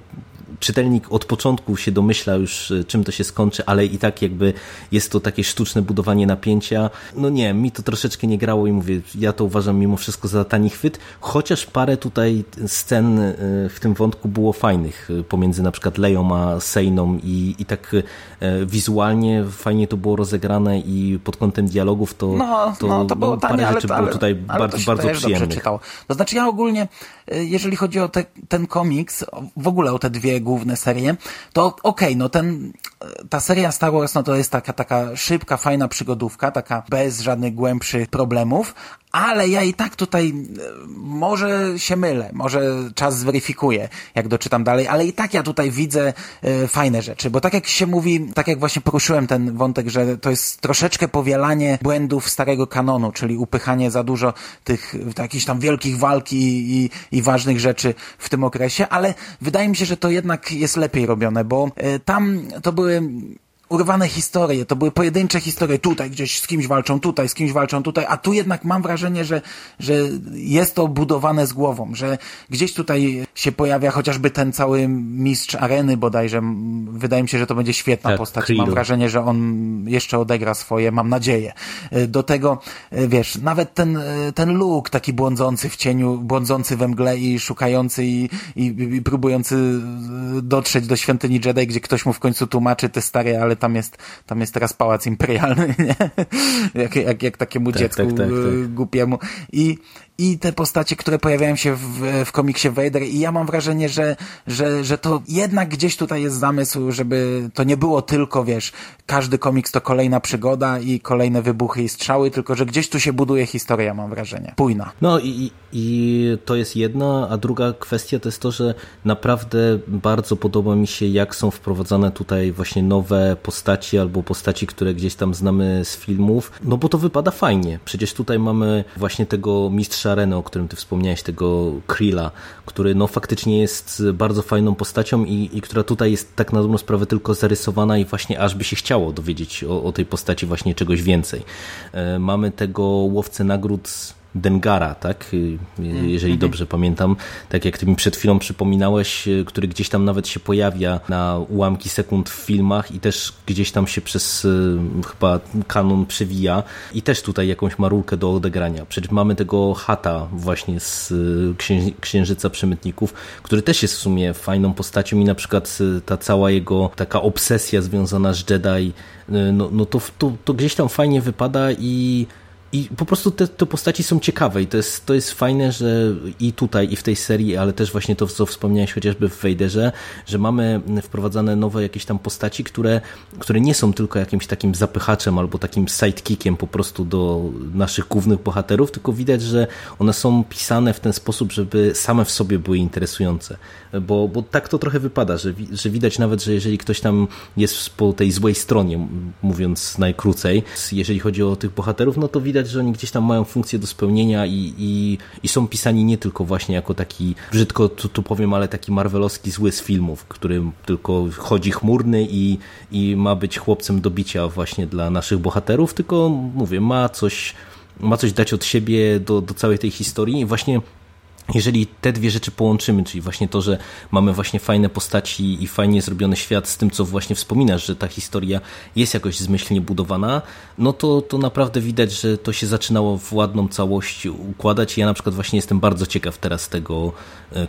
czytelnik od początku się domyśla już, y, czym to się skończy, ale i tak jakby jest to takie sztuczne budowanie napięcia. No nie, mi to troszeczkę nie grało i mówię, ja to uważam mimo wszystko za tani chwyt, chociaż parę tutaj scen y, w tym wątku było fajnych, y, pomiędzy na przykład Leją a Sejną i, i tak wizualnie fajnie to było rozegrane i pod kątem dialogów to, no, to, no, to było no, parę tanie, rzeczy ale, było tutaj ale, bardzo, ale bardzo przyjemnych. To znaczy ja ogólnie, jeżeli chodzi o te, ten komiks, w ogóle o te dwie główne serie, to okej, okay, no ten, ta seria Star Wars, no to jest taka, taka szybka, fajna przygodówka, taka bez żadnych głębszych problemów, ale ja i tak tutaj e, może się mylę, może czas zweryfikuje, jak doczytam dalej, ale i tak ja tutaj widzę e, fajne rzeczy, bo tak jak się mówi, tak jak właśnie poruszyłem ten wątek, że to jest troszeczkę powielanie błędów starego kanonu, czyli upychanie za dużo tych jakichś tam wielkich walk i, i, i ważnych rzeczy w tym okresie, ale wydaje mi się, że to jednak jest lepiej robione, bo e, tam to były urwane historie, to były pojedyncze historie, tutaj gdzieś z kimś walczą, tutaj z kimś walczą, tutaj, a tu jednak mam wrażenie, że, że jest to budowane z głową, że gdzieś tutaj się pojawia chociażby ten cały mistrz areny bodajże, wydaje mi się, że to będzie świetna tak, postać, mam wrażenie, że on jeszcze odegra swoje, mam nadzieję. Do tego, wiesz, nawet ten, ten Luke, taki błądzący w cieniu, błądzący we mgle i szukający i, i, i próbujący dotrzeć do świątyni Jedi, gdzie ktoś mu w końcu tłumaczy te stare, ale tam jest, tam jest teraz pałac imperialny, nie? jak, jak, jak takiemu tak, dziecku tak, tak, tak. głupiemu. I, i te postacie, które pojawiają się w, w komiksie Vader i ja mam wrażenie, że, że, że to jednak gdzieś tutaj jest zamysł, żeby to nie było tylko, wiesz, każdy komiks to kolejna przygoda i kolejne wybuchy i strzały, tylko że gdzieś tu się buduje historia, mam wrażenie. Pójna. No i, i to jest jedna, a druga kwestia to jest to, że naprawdę bardzo podoba mi się, jak są wprowadzane tutaj właśnie nowe postaci albo postaci, które gdzieś tam znamy z filmów, no bo to wypada fajnie. Przecież tutaj mamy właśnie tego mistrza Areny, o którym ty wspomniałeś, tego Krilla, który no faktycznie jest bardzo fajną postacią i, i która tutaj jest tak na dobrą sprawę tylko zarysowana i właśnie aż by się chciało dowiedzieć o, o tej postaci właśnie czegoś więcej. E, mamy tego łowcę nagród Dengara, tak? Y, jeżeli mm-hmm. dobrze pamiętam, tak jak ty mi przed chwilą przypominałeś, y, który gdzieś tam nawet się pojawia na ułamki sekund w filmach i też gdzieś tam się przez y, chyba kanon przewija i też tutaj jakąś marulkę do odegrania. Przecież mamy tego Hata właśnie z Księżyca Przemytników, który też jest w sumie fajną postacią i na przykład ta cała jego taka obsesja związana z Jedi, no, no to, to, to gdzieś tam fajnie wypada i i po prostu te, te postaci są ciekawe i to jest, to jest fajne, że i tutaj, i w tej serii, ale też właśnie to, co wspomniałeś chociażby w Vaderze, że mamy wprowadzane nowe jakieś tam postaci, które, które nie są tylko jakimś takim zapychaczem albo takim sidekickiem po prostu do naszych głównych bohaterów, tylko widać, że one są pisane w ten sposób, żeby same w sobie były interesujące. Bo, bo tak to trochę wypada, że, że widać nawet, że jeżeli ktoś tam jest po tej złej stronie, mówiąc najkrócej, jeżeli chodzi o tych bohaterów, no to widać że oni gdzieś tam mają funkcję do spełnienia i, i, i są pisani nie tylko właśnie jako taki, brzydko tu, tu powiem, ale taki marvelowski zły z filmów, którym tylko chodzi chmurny i, i ma być chłopcem do bicia właśnie dla naszych bohaterów, tylko mówię, ma coś, ma coś dać od siebie do, do całej tej historii. I właśnie jeżeli te dwie rzeczy połączymy, czyli właśnie to, że mamy właśnie fajne postaci i fajnie zrobiony świat z tym, co właśnie wspominasz, że ta historia jest jakoś zmyślnie budowana, no to, to naprawdę widać, że to się zaczynało w ładną całość układać. Ja na przykład właśnie jestem bardzo ciekaw teraz tego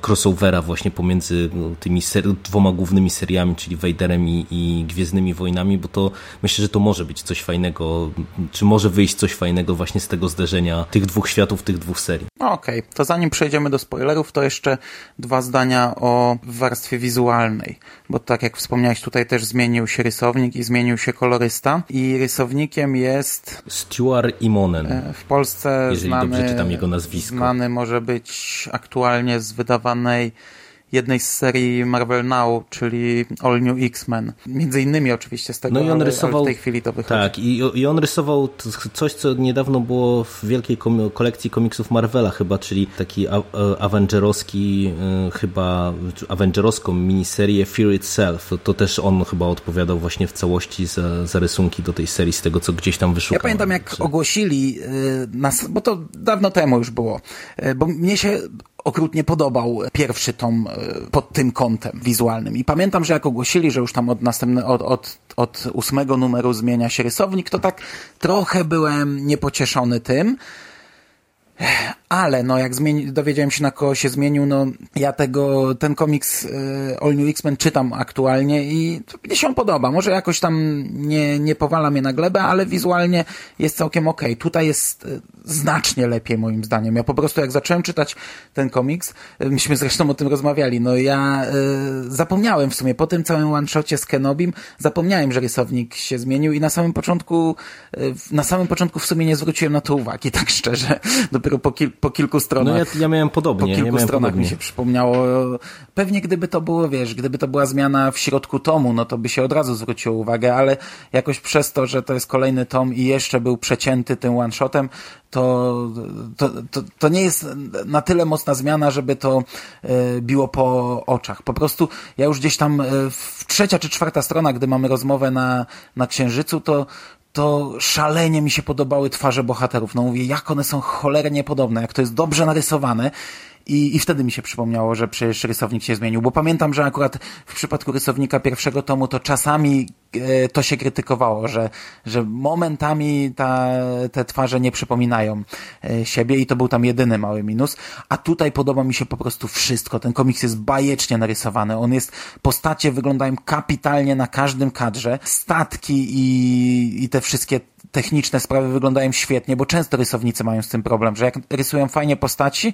crossovera właśnie pomiędzy no, tymi dwoma głównymi seriami, czyli Vaderem i, i Gwiezdnymi Wojnami, bo to myślę, że to może być coś fajnego, czy może wyjść coś fajnego właśnie z tego zderzenia tych dwóch światów, tych dwóch serii. Okej, okay. to zanim przejdziemy do spoilerów, to jeszcze dwa zdania o warstwie wizualnej, bo tak jak wspomniałeś, tutaj też zmienił się rysownik i zmienił się kolorysta i rysownikiem jest Stuart Imonen. E, w Polsce jeżeli znany, dobrze czytam jego nazwisko. znany może być aktualnie z wydawanej jednej z serii Marvel Now, czyli All New X-Men. Między innymi oczywiście z tego, no i on ale, rysował, ale w tej chwili to wychodzi. Tak, i, i on rysował coś, co niedawno było w wielkiej kolekcji komiksów Marvela chyba, czyli taki Avengerowski, e, chyba Avengerowską miniserię Fear Itself. To też on chyba odpowiadał właśnie w całości za, za rysunki do tej serii, z tego co gdzieś tam wyszukałem. Ja pamiętam jak ogłosili, y, nas, bo to dawno temu już było, y, bo mnie się okrutnie podobał pierwszy tom e, pod tym kątem wizualnym. I pamiętam, że jak ogłosili, że już tam od następnego, od, od, od ósmego numeru zmienia się rysownik, to tak trochę byłem niepocieszony tym. Ale no jak zmieni, dowiedziałem się na kogo się zmienił, no ja tego, ten komiks y, All New X-Men czytam aktualnie i mnie się podoba. Może jakoś tam nie, nie powala mnie na glebę, ale wizualnie jest całkiem okej. Okay. Tutaj jest y, znacznie lepiej moim zdaniem. Ja po prostu jak zacząłem czytać ten komiks, y, myśmy zresztą o tym rozmawiali, no ja zapomniałem w sumie, po tym całym one-shocie z Kenobim, zapomniałem, że rysownik się zmienił i na samym początku, na samym początku w sumie nie zwróciłem na to uwagi, tak szczerze. Dopiero po, kil po kilku stronach. No ja, ja miałem podobnie. Po kilku ja stronach podobnie. mi się przypomniało. Pewnie gdyby to było, wiesz, gdyby to była zmiana w środku tomu, no to by się od razu zwróciło uwagę, ale jakoś przez to, że to jest kolejny tom i jeszcze był przecięty tym one-shotem, to, to, to, to nie jest na tyle mocna zmiana, żeby to e, biło po oczach. Po prostu ja już gdzieś tam e, w trzecia czy czwarta strona, gdy mamy rozmowę na, na Księżycu, to to szalenie mi się podobały twarze bohaterów. No mówię, jak one są cholernie podobne, jak to jest dobrze narysowane. I, I wtedy mi się przypomniało, że przecież rysownik się zmienił, bo pamiętam, że akurat w przypadku rysownika pierwszego tomu to czasami e, to się krytykowało, że, że momentami ta, te twarze nie przypominają e, siebie i to był tam jedyny mały minus, a tutaj podoba mi się po prostu wszystko. Ten komiks jest bajecznie narysowany, on jest, postacie wyglądają kapitalnie na każdym kadrze, statki i, i te wszystkie techniczne sprawy wyglądają świetnie, bo często rysownicy mają z tym problem, że jak rysują fajnie postaci,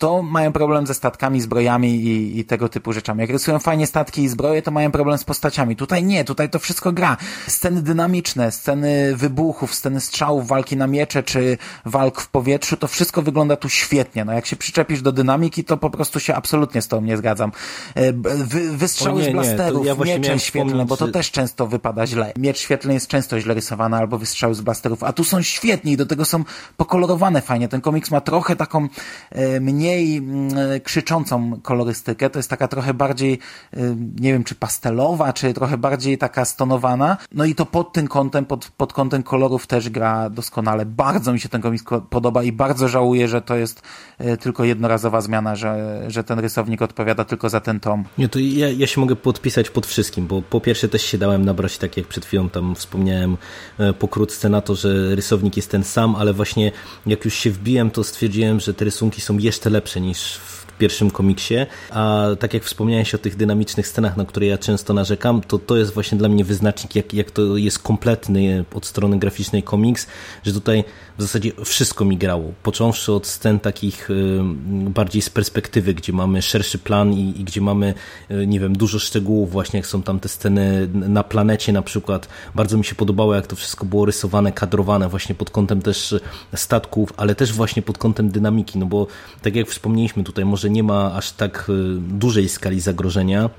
to mają problem ze statkami, zbrojami i, i, tego typu rzeczami. Jak rysują fajnie statki i zbroje, to mają problem z postaciami. Tutaj nie, tutaj to wszystko gra. Sceny dynamiczne, sceny wybuchów, sceny strzałów, walki na miecze czy walk w powietrzu, to wszystko wygląda tu świetnie. No jak się przyczepisz do dynamiki, to po prostu się absolutnie z tą nie zgadzam. E, wy, wystrzały nie, z blasterów, ja miecze świetlne, bo to też często wypada źle. Miecz świetlny jest często źle rysowany, albo wystrzały z blasterów, a tu są świetni i do tego są pokolorowane fajnie. Ten komiks ma trochę taką e, mniej mniej mm, krzyczącą kolorystykę, to jest taka trochę bardziej, y, nie wiem, czy pastelowa, czy trochę bardziej taka stonowana. No i to pod tym kątem, pod, pod kątem kolorów też gra doskonale. Bardzo mi się ten komiks podoba i bardzo żałuję, że to jest y, tylko jednorazowa zmiana, że, że ten rysownik odpowiada tylko za ten tom. Nie, to ja, ja się mogę podpisać pod wszystkim, bo po pierwsze też się dałem nabrać, tak jak przed chwilą tam wspomniałem e, pokrótce na to, że rysownik jest ten sam, ale właśnie jak już się wbiłem, to stwierdziłem, że te rysunki są jeszcze lepsze lepsze niż w pierwszym komiksie, a tak jak wspomniałeś o tych dynamicznych scenach, na które ja często narzekam, to to jest właśnie dla mnie wyznacznik, jak, jak to jest kompletny od strony graficznej komiks, że tutaj w zasadzie wszystko mi grało. Począwszy od scen takich y, bardziej z perspektywy, gdzie mamy szerszy plan i, i gdzie mamy, y, nie wiem, dużo szczegółów, właśnie jak są tam te sceny na planecie na przykład. Bardzo mi się podobało, jak to wszystko było rysowane, kadrowane właśnie pod kątem też statków, ale też właśnie pod kątem dynamiki, no bo tak jak wspomnieliśmy tutaj, może nie ma aż tak y, dużej skali zagrożenia,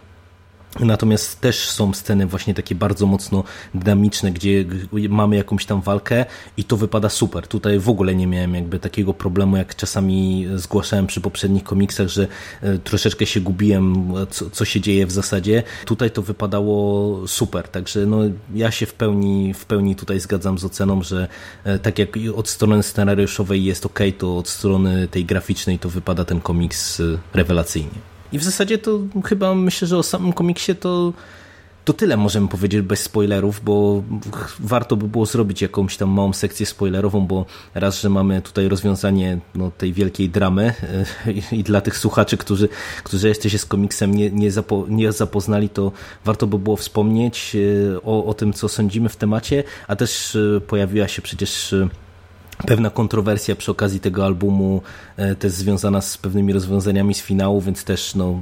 Natomiast też są sceny właśnie takie bardzo mocno dynamiczne, gdzie mamy jakąś tam walkę i to wypada super. Tutaj w ogóle nie miałem jakby takiego problemu, jak czasami zgłaszałem przy poprzednich komiksach, że e, troszeczkę się gubiłem, co, co się dzieje w zasadzie. Tutaj to wypadało super, także no, ja się w pełni, w pełni tutaj zgadzam z oceną, że e, tak jak od strony scenariuszowej jest ok, to od strony tej graficznej to wypada ten komiks e, rewelacyjnie. I w zasadzie to chyba myślę, że o samym komiksie to, to tyle możemy powiedzieć bez spoilerów, bo warto by było zrobić jakąś tam małą sekcję spoilerową, bo raz, że mamy tutaj rozwiązanie no, tej wielkiej dramy i, i dla tych słuchaczy, którzy, którzy jeszcze się z komiksem nie, nie, zapo, nie zapoznali, to warto by było wspomnieć e, o, o tym, co sądzimy w temacie, a też e, pojawiła się przecież e, pewna kontrowersja przy okazji tego albumu e, też związana z pewnymi rozwiązaniami z finału, więc też no,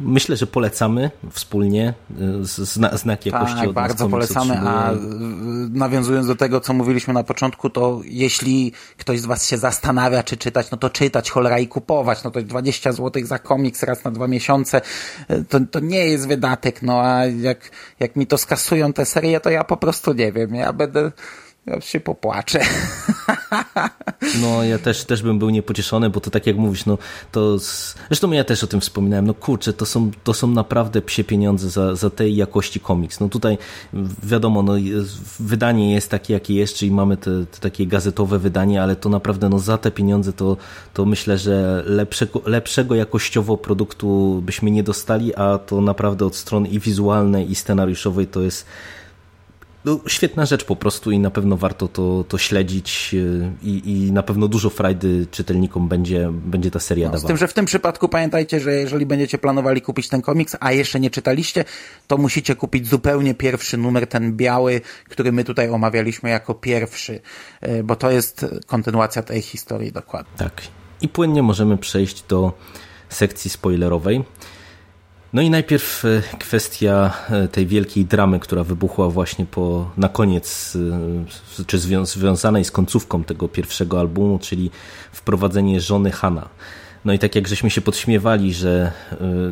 myślę, że polecamy wspólnie e, zna, znak jakości tak, od bardzo polecamy, a nawiązując do tego, co mówiliśmy na początku, to jeśli ktoś z Was się zastanawia, czy czytać, no to czytać, cholera i kupować, no to 20 zł za komiks raz na dwa miesiące, e, to, to nie jest wydatek, no a jak, jak mi to skasują te serie, to ja po prostu nie wiem, ja będę ja się popłaczę. No, ja też, też bym był niepocieszony, bo to tak jak mówisz, no to. Zresztą ja też o tym wspominałem. No kurczę, to są, to są naprawdę psie pieniądze za, za tej jakości komiks. No tutaj wiadomo, no, wydanie jest takie, jakie jest, czyli mamy te, te takie gazetowe wydanie, ale to naprawdę no, za te pieniądze to, to myślę, że lepszego, lepszego jakościowo produktu byśmy nie dostali, a to naprawdę od strony i wizualnej, i scenariuszowej to jest no, świetna rzecz po prostu i na pewno warto to, to śledzić e, i, i na pewno dużo frajdy czytelnikom będzie, będzie ta seria no, dawała. Z tym, że w tym przypadku pamiętajcie, że jeżeli będziecie planowali kupić ten komiks, a jeszcze nie czytaliście, to musicie kupić zupełnie pierwszy numer, ten biały, który my tutaj omawialiśmy jako pierwszy, e, bo to jest kontynuacja tej historii dokładnie. Tak. I płynnie możemy przejść do sekcji spoilerowej. No i najpierw e, kwestia e, tej wielkiej dramy, która wybuchła właśnie po, na koniec, e, czy związanej z końcówką tego pierwszego albumu, czyli wprowadzenie żony Hana. No i tak jak żeśmy się podśmiewali, że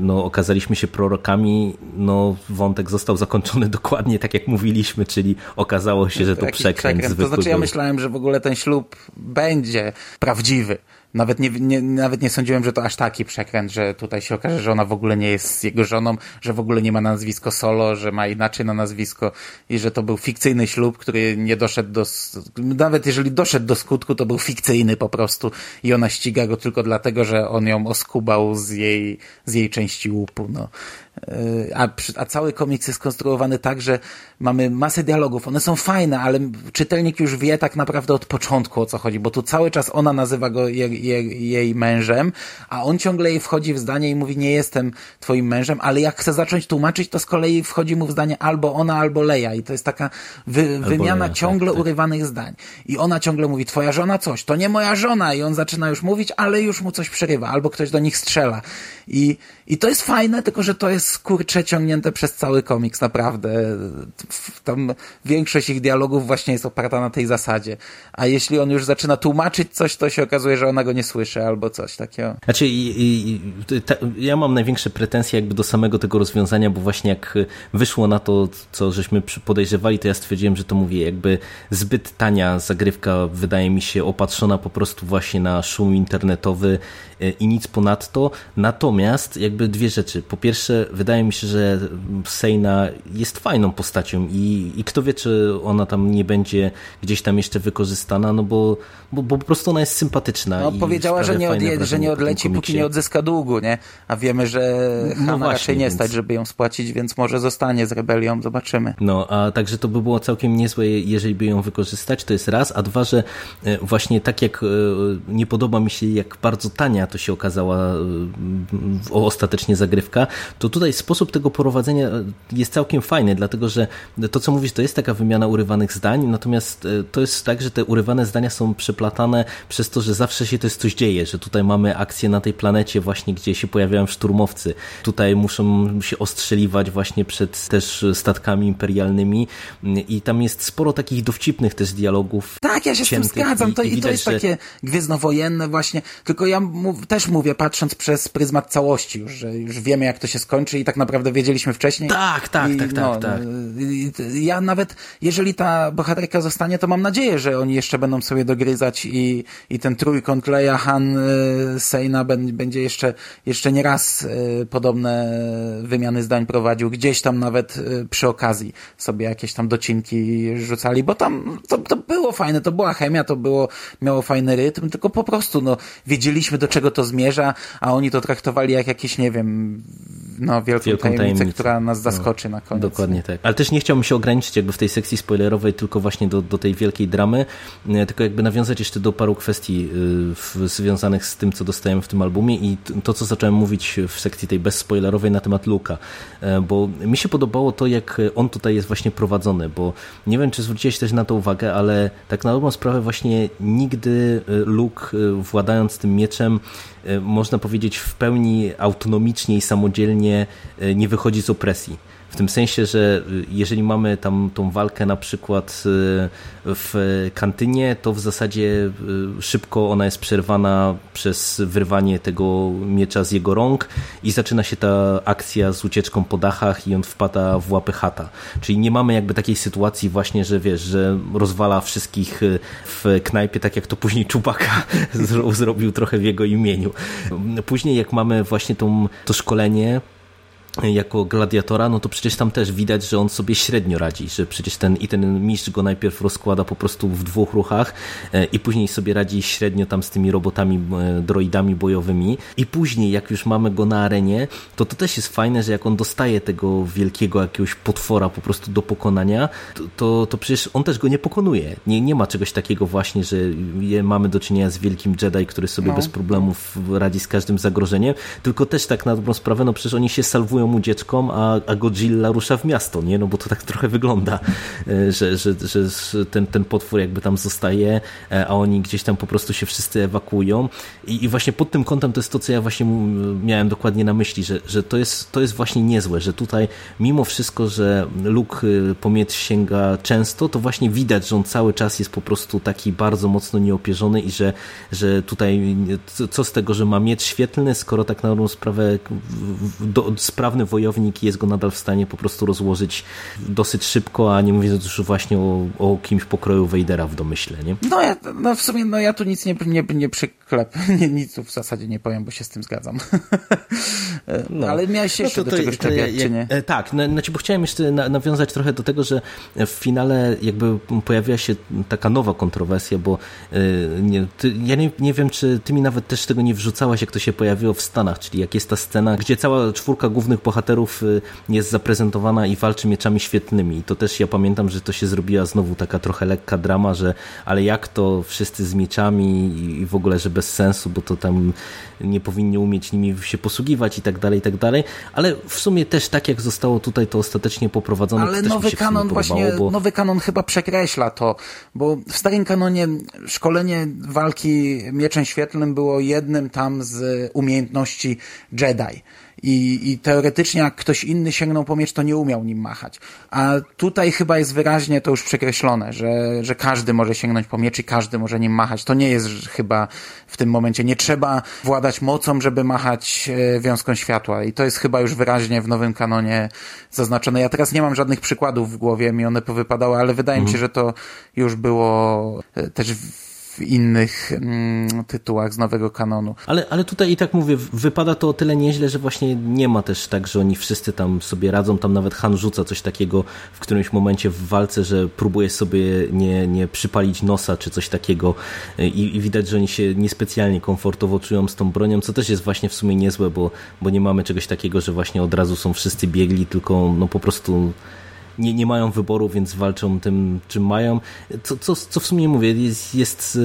no, okazaliśmy się prorokami, no wątek został zakończony dokładnie tak jak mówiliśmy, czyli okazało się, że to przekręt, przekręt. To znaczy ja myślałem, że w ogóle ten ślub będzie prawdziwy nawet nie, nie, nawet nie sądziłem, że to aż taki przekręt, że tutaj się okaże, że ona w ogóle nie jest jego żoną, że w ogóle nie ma nazwisko solo, że ma inaczej na nazwisko i że to był fikcyjny ślub, który nie doszedł do... Nawet jeżeli doszedł do skutku, to był fikcyjny po prostu i ona ściga go tylko dlatego, że on ją oskubał z jej, z jej części łupu. No. A, a cały komiks jest skonstruowany tak, że mamy masę dialogów. One są fajne, ale czytelnik już wie tak naprawdę od początku o co chodzi, bo tu cały czas ona nazywa go jej, jej, jej mężem, a on ciągle jej wchodzi w zdanie i mówi, nie jestem twoim mężem, ale jak chce zacząć tłumaczyć, to z kolei wchodzi mu w zdanie albo ona, albo Leja i to jest taka wy, wymiana Leja, ciągle tak, tak. urywanych zdań. I ona ciągle mówi, twoja żona coś, to nie moja żona i on zaczyna już mówić, ale już mu coś przerywa, albo ktoś do nich strzela. I, i to jest fajne, tylko że to jest kurcze ciągnięte przez cały komiks, naprawdę. Tam większość ich dialogów właśnie jest oparta na tej zasadzie. A jeśli on już zaczyna tłumaczyć coś, to się okazuje, że ona go nie słyszy albo coś takiego. Znaczy, i, i, ta, ja mam największe pretensje jakby do samego tego rozwiązania, bo właśnie jak wyszło na to, co żeśmy podejrzewali, to ja stwierdziłem, że to mówię, jakby zbyt tania zagrywka wydaje mi się opatrzona po prostu właśnie na szum internetowy e, i nic ponadto. Natomiast jakby dwie rzeczy. Po pierwsze, wydaje mi się, że Sejna jest fajną postacią i, i kto wie, czy ona tam nie będzie gdzieś tam jeszcze wykorzystana, no bo, bo, bo po prostu ona jest sympatyczna. No, powiedziała, że nie, odje, że nie odleci, póki nie odzyska długu, nie? A wiemy, że no Hanna właśnie, raczej nie więc... stać, żeby ją spłacić, więc może zostanie z rebelią, zobaczymy. No, a także to by było całkiem niezłe, jeżeli by ją wykorzystać, to jest raz, a dwa, że e, właśnie tak jak e, nie podoba mi się, jak bardzo tania to się okazała e, ostatecznie zagrywka, to tutaj sposób tego prowadzenia jest całkiem fajny, dlatego że to, co mówisz, to jest taka wymiana urywanych zdań, natomiast e, to jest tak, że te urywane zdania są przeplatane przez to, że zawsze się też coś dzieje, że tutaj mamy akcję na tej planecie właśnie, gdzie się pojawiają szturmowcy. Tutaj muszą się ostrzeliwać właśnie przed też statkami imperialnymi i tam jest sporo takich dowcipnych też dialogów. Tak, ja się z tym zgadzam. To, i, i to jest że... takie gwiezdnowojenne właśnie, tylko ja mów, też mówię, patrząc przez pryzmat całości już, że już wiemy jak to się skończy i tak naprawdę wiedzieliśmy wcześniej. Tak, tak, I, tak, tak, no, tak. Ja nawet, jeżeli ta bohaterka zostanie, to mam nadzieję, że oni jeszcze będą sobie dogryzać i, i ten trójkąt Leia, Han, y, Sejna będzie jeszcze, jeszcze nie raz y, podobne wymiany zdań prowadził. Gdzieś tam nawet y, przy okazji sobie jakieś tam docinki rzucali, bo tam to, to było fajne, to była chemia, to było, miało fajny rytm, tylko po prostu no, wiedzieliśmy do czego to zmierza, a oni to traktowali jak jakieś, nie wiem, no, wielką, wielką tajemnicę, tajemnicę, która nas no, zaskoczy no, na koniec. Dokładnie tak. Ale też nie chciałbym się ograniczyć jakby w tej sekcji spoilerowej tylko właśnie do, do tej wielkiej dramy, tylko jakby nawiązać jeszcze do paru kwestii w, związanych z tym, co dostajemy w tym albumie i to, co zacząłem mówić w sekcji tej bezspoilerowej na temat Luka, bo mi się podobało to, jak on tutaj jest właśnie prowadzony, bo nie wiem, czy zwróciłeś też na to uwagę, ale tak na dobrą sprawę właśnie nigdy Luke władając tym mieczem można powiedzieć w pełni autonomicznie i samodzielnie nie wychodzi z opresji. W tym sensie, że y, jeżeli mamy tam tą walkę na przykład y, w kantynie, to w zasadzie y, szybko ona jest przerwana przez wyrwanie tego miecza z jego rąk i zaczyna się ta akcja z ucieczką po dachach i on wpada w łapy chata. Czyli nie mamy jakby takiej sytuacji właśnie, że wiesz, że rozwala wszystkich w knajpie, tak jak to później Czubaka zrobił trochę w jego imieniu. Później jak mamy właśnie tą, to szkolenie jako gladiatora, no to przecież tam też widać, że on sobie średnio radzi, że przecież ten i ten mistrz go najpierw rozkłada po prostu w dwóch ruchach e, i później sobie radzi średnio tam z tymi robotami, e, droidami bojowymi i później jak już mamy go na arenie, to to też jest fajne, że jak on dostaje tego wielkiego jakiegoś potwora po prostu do pokonania, to, to, to przecież on też go nie pokonuje. Nie, nie ma czegoś takiego właśnie, że mamy do czynienia z wielkim Jedi, który sobie no. bez problemów radzi z każdym zagrożeniem, tylko też tak na dobrą sprawę, no przecież oni się salwują mu dzieckom, a, a Godzilla rusza w miasto, nie? No bo to tak trochę wygląda, e, że, że, że ten, ten potwór jakby tam zostaje, e, a oni gdzieś tam po prostu się wszyscy ewakuują i, i właśnie pod tym kątem to jest to, co ja właśnie miałem dokładnie na myśli, że, że to, jest, to jest właśnie niezłe, że tutaj mimo wszystko, że Luke y, po miecz sięga często, to właśnie widać, że on cały czas jest po prostu taki bardzo mocno nieopierzony i że, że tutaj co z tego, że ma miecz świetlny, skoro tak na dobrą sprawę do, sprawny wojownik i jest go nadal w stanie po prostu rozłożyć dosyć szybko, a nie mówiąc już właśnie o, o kimś pokroju Wejdera w domyśle, nie? No, ja, no w sumie no ja tu nic nie, nie, nie przyklep, nic tu w zasadzie nie powiem, bo się z tym zgadzam. no. Ale miałeś no jeszcze no to, do czegoś to, czepiać, czy nie? E, tak, no, znaczy, bo chciałem jeszcze na, nawiązać trochę do tego, że w finale jakby pojawiła się taka nowa kontrowersja, bo y, nie, ty, ja nie, nie wiem, czy ty mi nawet też tego nie wrzucałaś, jak to się pojawiło w Stanach, czyli jak jest ta scena, gdzie cała czwórka głównych bohaterów y, jest zaprezentowana i walczy mieczami świetnymi. I to też ja pamiętam, że to się zrobiła znowu taka trochę lekka drama, że ale jak to wszyscy z mieczami i w ogóle, że bez sensu, bo to tam nie powinni umieć nimi się posługiwać i tak dalej, i tak dalej. Ale w sumie też tak jak zostało tutaj to ostatecznie poprowadzone. Ale nowy kanon właśnie, bo... nowy kanon chyba przekreśla to, bo w starym kanonie szkolenie walki mieczem świetlnym było jednym tam z umiejętności Jedi. I, I teoretycznie jak ktoś inny sięgnął po miecz, to nie umiał nim machać. A tutaj chyba jest wyraźnie to już przekreślone, że, że każdy może sięgnąć po miecz i każdy może nim machać. To nie jest chyba w tym momencie. Nie trzeba władać mocą, żeby machać e, wiązką światła. I to jest chyba już wyraźnie w nowym kanonie zaznaczone. Ja teraz nie mam żadnych przykładów w głowie, mi one powypadały, ale wydaje mi się, mhm. że to już było e, też w innych mm, tytułach z nowego kanonu. Ale, ale tutaj i tak mówię, wypada to o tyle nieźle, że właśnie nie ma też tak, że oni wszyscy tam sobie radzą, tam nawet Han rzuca coś takiego w którymś momencie w walce, że próbuje sobie nie, nie przypalić nosa czy coś takiego i, i widać, że oni się niespecjalnie komfortowo czują z tą bronią, co też jest właśnie w sumie niezłe, bo, bo nie mamy czegoś takiego, że właśnie od razu są wszyscy biegli, tylko no po prostu nie, nie mają wyboru, więc walczą tym, czym mają. Co, co, co w sumie mówię, jest, jest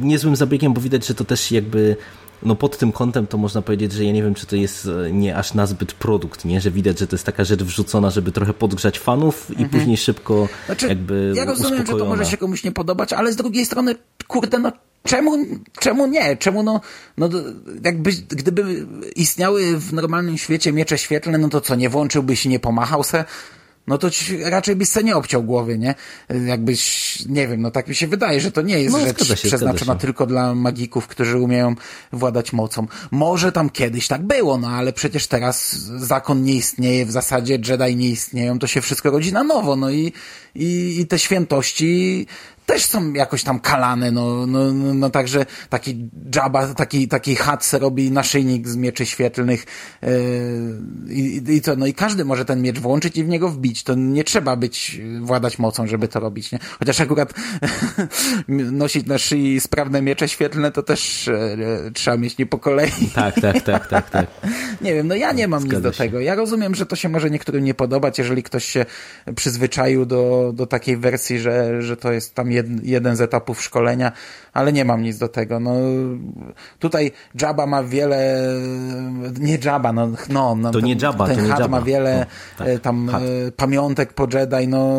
niezłym zabiegiem, bo widać, że to też jakby no pod tym kątem to można powiedzieć, że ja nie wiem, czy to jest e, nie aż nazbyt produkt, nie? Że widać, że to jest taka rzecz wrzucona, żeby trochę podgrzać fanów i mhm. później szybko znaczy, jakby Ja rozumiem, że to może się komuś nie podobać, ale z drugiej strony, kurde, no czemu, czemu nie? Czemu no, no jakby, gdyby istniały w normalnym świecie miecze świetlne, no to co, nie włączyłbyś i nie pomachał se? No to ci raczej byś sobie nie obciął głowy, nie? Jakbyś, nie wiem, no tak mi się wydaje, że to nie jest no, rzecz się, przeznaczona tylko dla magików, którzy umieją władać mocą. Może tam kiedyś tak było, no ale przecież teraz zakon nie istnieje, w zasadzie Jedi nie istnieją, to się wszystko rodzi na nowo, no i, i, i te świętości też są jakoś tam kalane, no, no, no, no także taki Jabba, taki, taki Hatse robi naszyjnik z mieczy świetlnych yy, i, i co, no i każdy może ten miecz włączyć i w niego wbić, to nie trzeba być, władać mocą, żeby to robić, nie? Chociaż akurat nosić na szyi sprawne miecze świetlne, to też e, trzeba mieć nie po kolei. Tak, tak, tak, tak, tak. nie wiem, no ja nie mam Zgadza nic do się. tego. Ja rozumiem, że to się może niektórym nie podobać, jeżeli ktoś się przyzwyczaił do, do takiej wersji, że, że to jest tam jed, jeden z etapów szkolenia, ale nie mam nic do tego. No, tutaj Jabba ma wiele, nie Jabba, no, no, no to nie Jabba, ten to nie Jabba. ma wiele no, tak, tam hat. E, pamiątek po Jedi, no,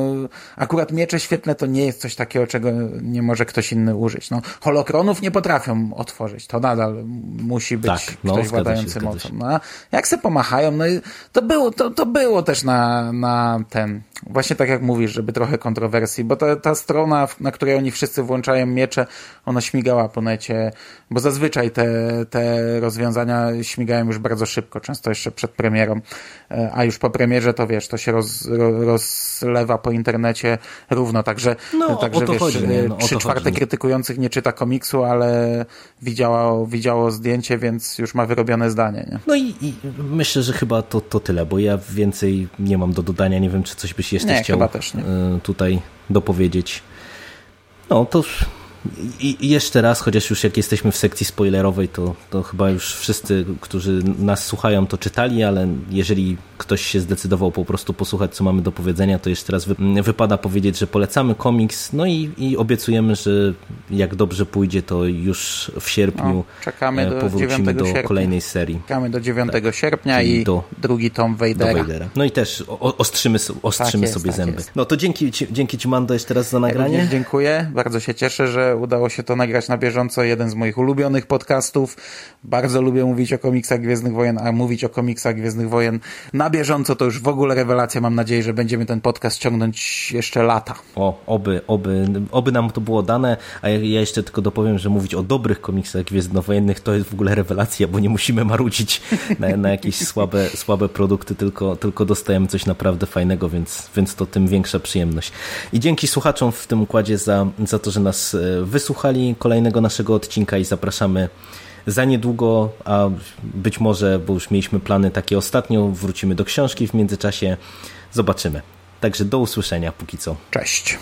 akurat miecze świetne to nie jest coś takiego, czego nie może ktoś inny użyć. No, holokronów nie potrafią otworzyć, to nadal musi być tak, no, ktoś władający mocą. No, jak se pomachają, no to było, to, to było też na, na ten, właśnie tak jak mówisz, żeby trochę kontrowersji, bo ta, ta strona, na której oni wszyscy włączają miecze, ona śmigała po necie, bo zazwyczaj te, te rozwiązania śmigają już bardzo szybko, często jeszcze przed premierą, e, a już po premierze to wiesz, to się roz, rozlewa po internecie równo, także, no, także wiesz, chodzi, no, trzy czwarte krytykujących nie czyta komiksu, ale widziało, widziało zdjęcie, więc już ma wyrobione zdanie. Nie? No i, i myślę, że chyba to, to tyle, bo ja więcej nie mam do dodania, nie wiem, czy coś byś jeszcze nie, chciał e, tutaj dopowiedzieć. No to i jeszcze raz, chociaż już jak jesteśmy w sekcji spoilerowej, to, to chyba już wszyscy, którzy nas słuchają, to czytali, ale jeżeli ktoś się zdecydował po prostu posłuchać, co mamy do powiedzenia, to jeszcze raz wypada powiedzieć, że polecamy komiks, no i, i obiecujemy, że jak dobrze pójdzie, to już w sierpniu no, czekamy e, do powrócimy do sierpnia. kolejnej serii. Czekamy do 9 tak. sierpnia i do, drugi tom Vadera. Do Vadera. No i też ostrzymy, ostrzymy tak jest, sobie tak zęby. Jest. No to dzięki, dzięki Ci Mando jeszcze raz za nagranie. Ja dziękuję, bardzo się cieszę, że udało się to nagrać na bieżąco. Jeden z moich ulubionych podcastów. Bardzo lubię mówić o komiksach Gwiezdnych Wojen, a mówić o komiksach Gwiezdnych Wojen na bieżąco to już w ogóle rewelacja. Mam nadzieję, że będziemy ten podcast ciągnąć jeszcze lata. O, oby, oby, oby nam to było dane, a ja jeszcze tylko dopowiem, że mówić o dobrych komiksach gwiezdnowojennych to jest w ogóle rewelacja, bo nie musimy marudzić na, na jakieś słabe, słabe produkty, tylko, tylko dostajemy coś naprawdę fajnego, więc, więc to tym większa przyjemność. I dzięki słuchaczom w tym układzie za, za to, że nas e, wysłuchali kolejnego naszego odcinka i zapraszamy za niedługo, a być może, bo już mieliśmy plany takie ostatnio, wrócimy do książki w międzyczasie. Zobaczymy. Także do usłyszenia póki co. Cześć.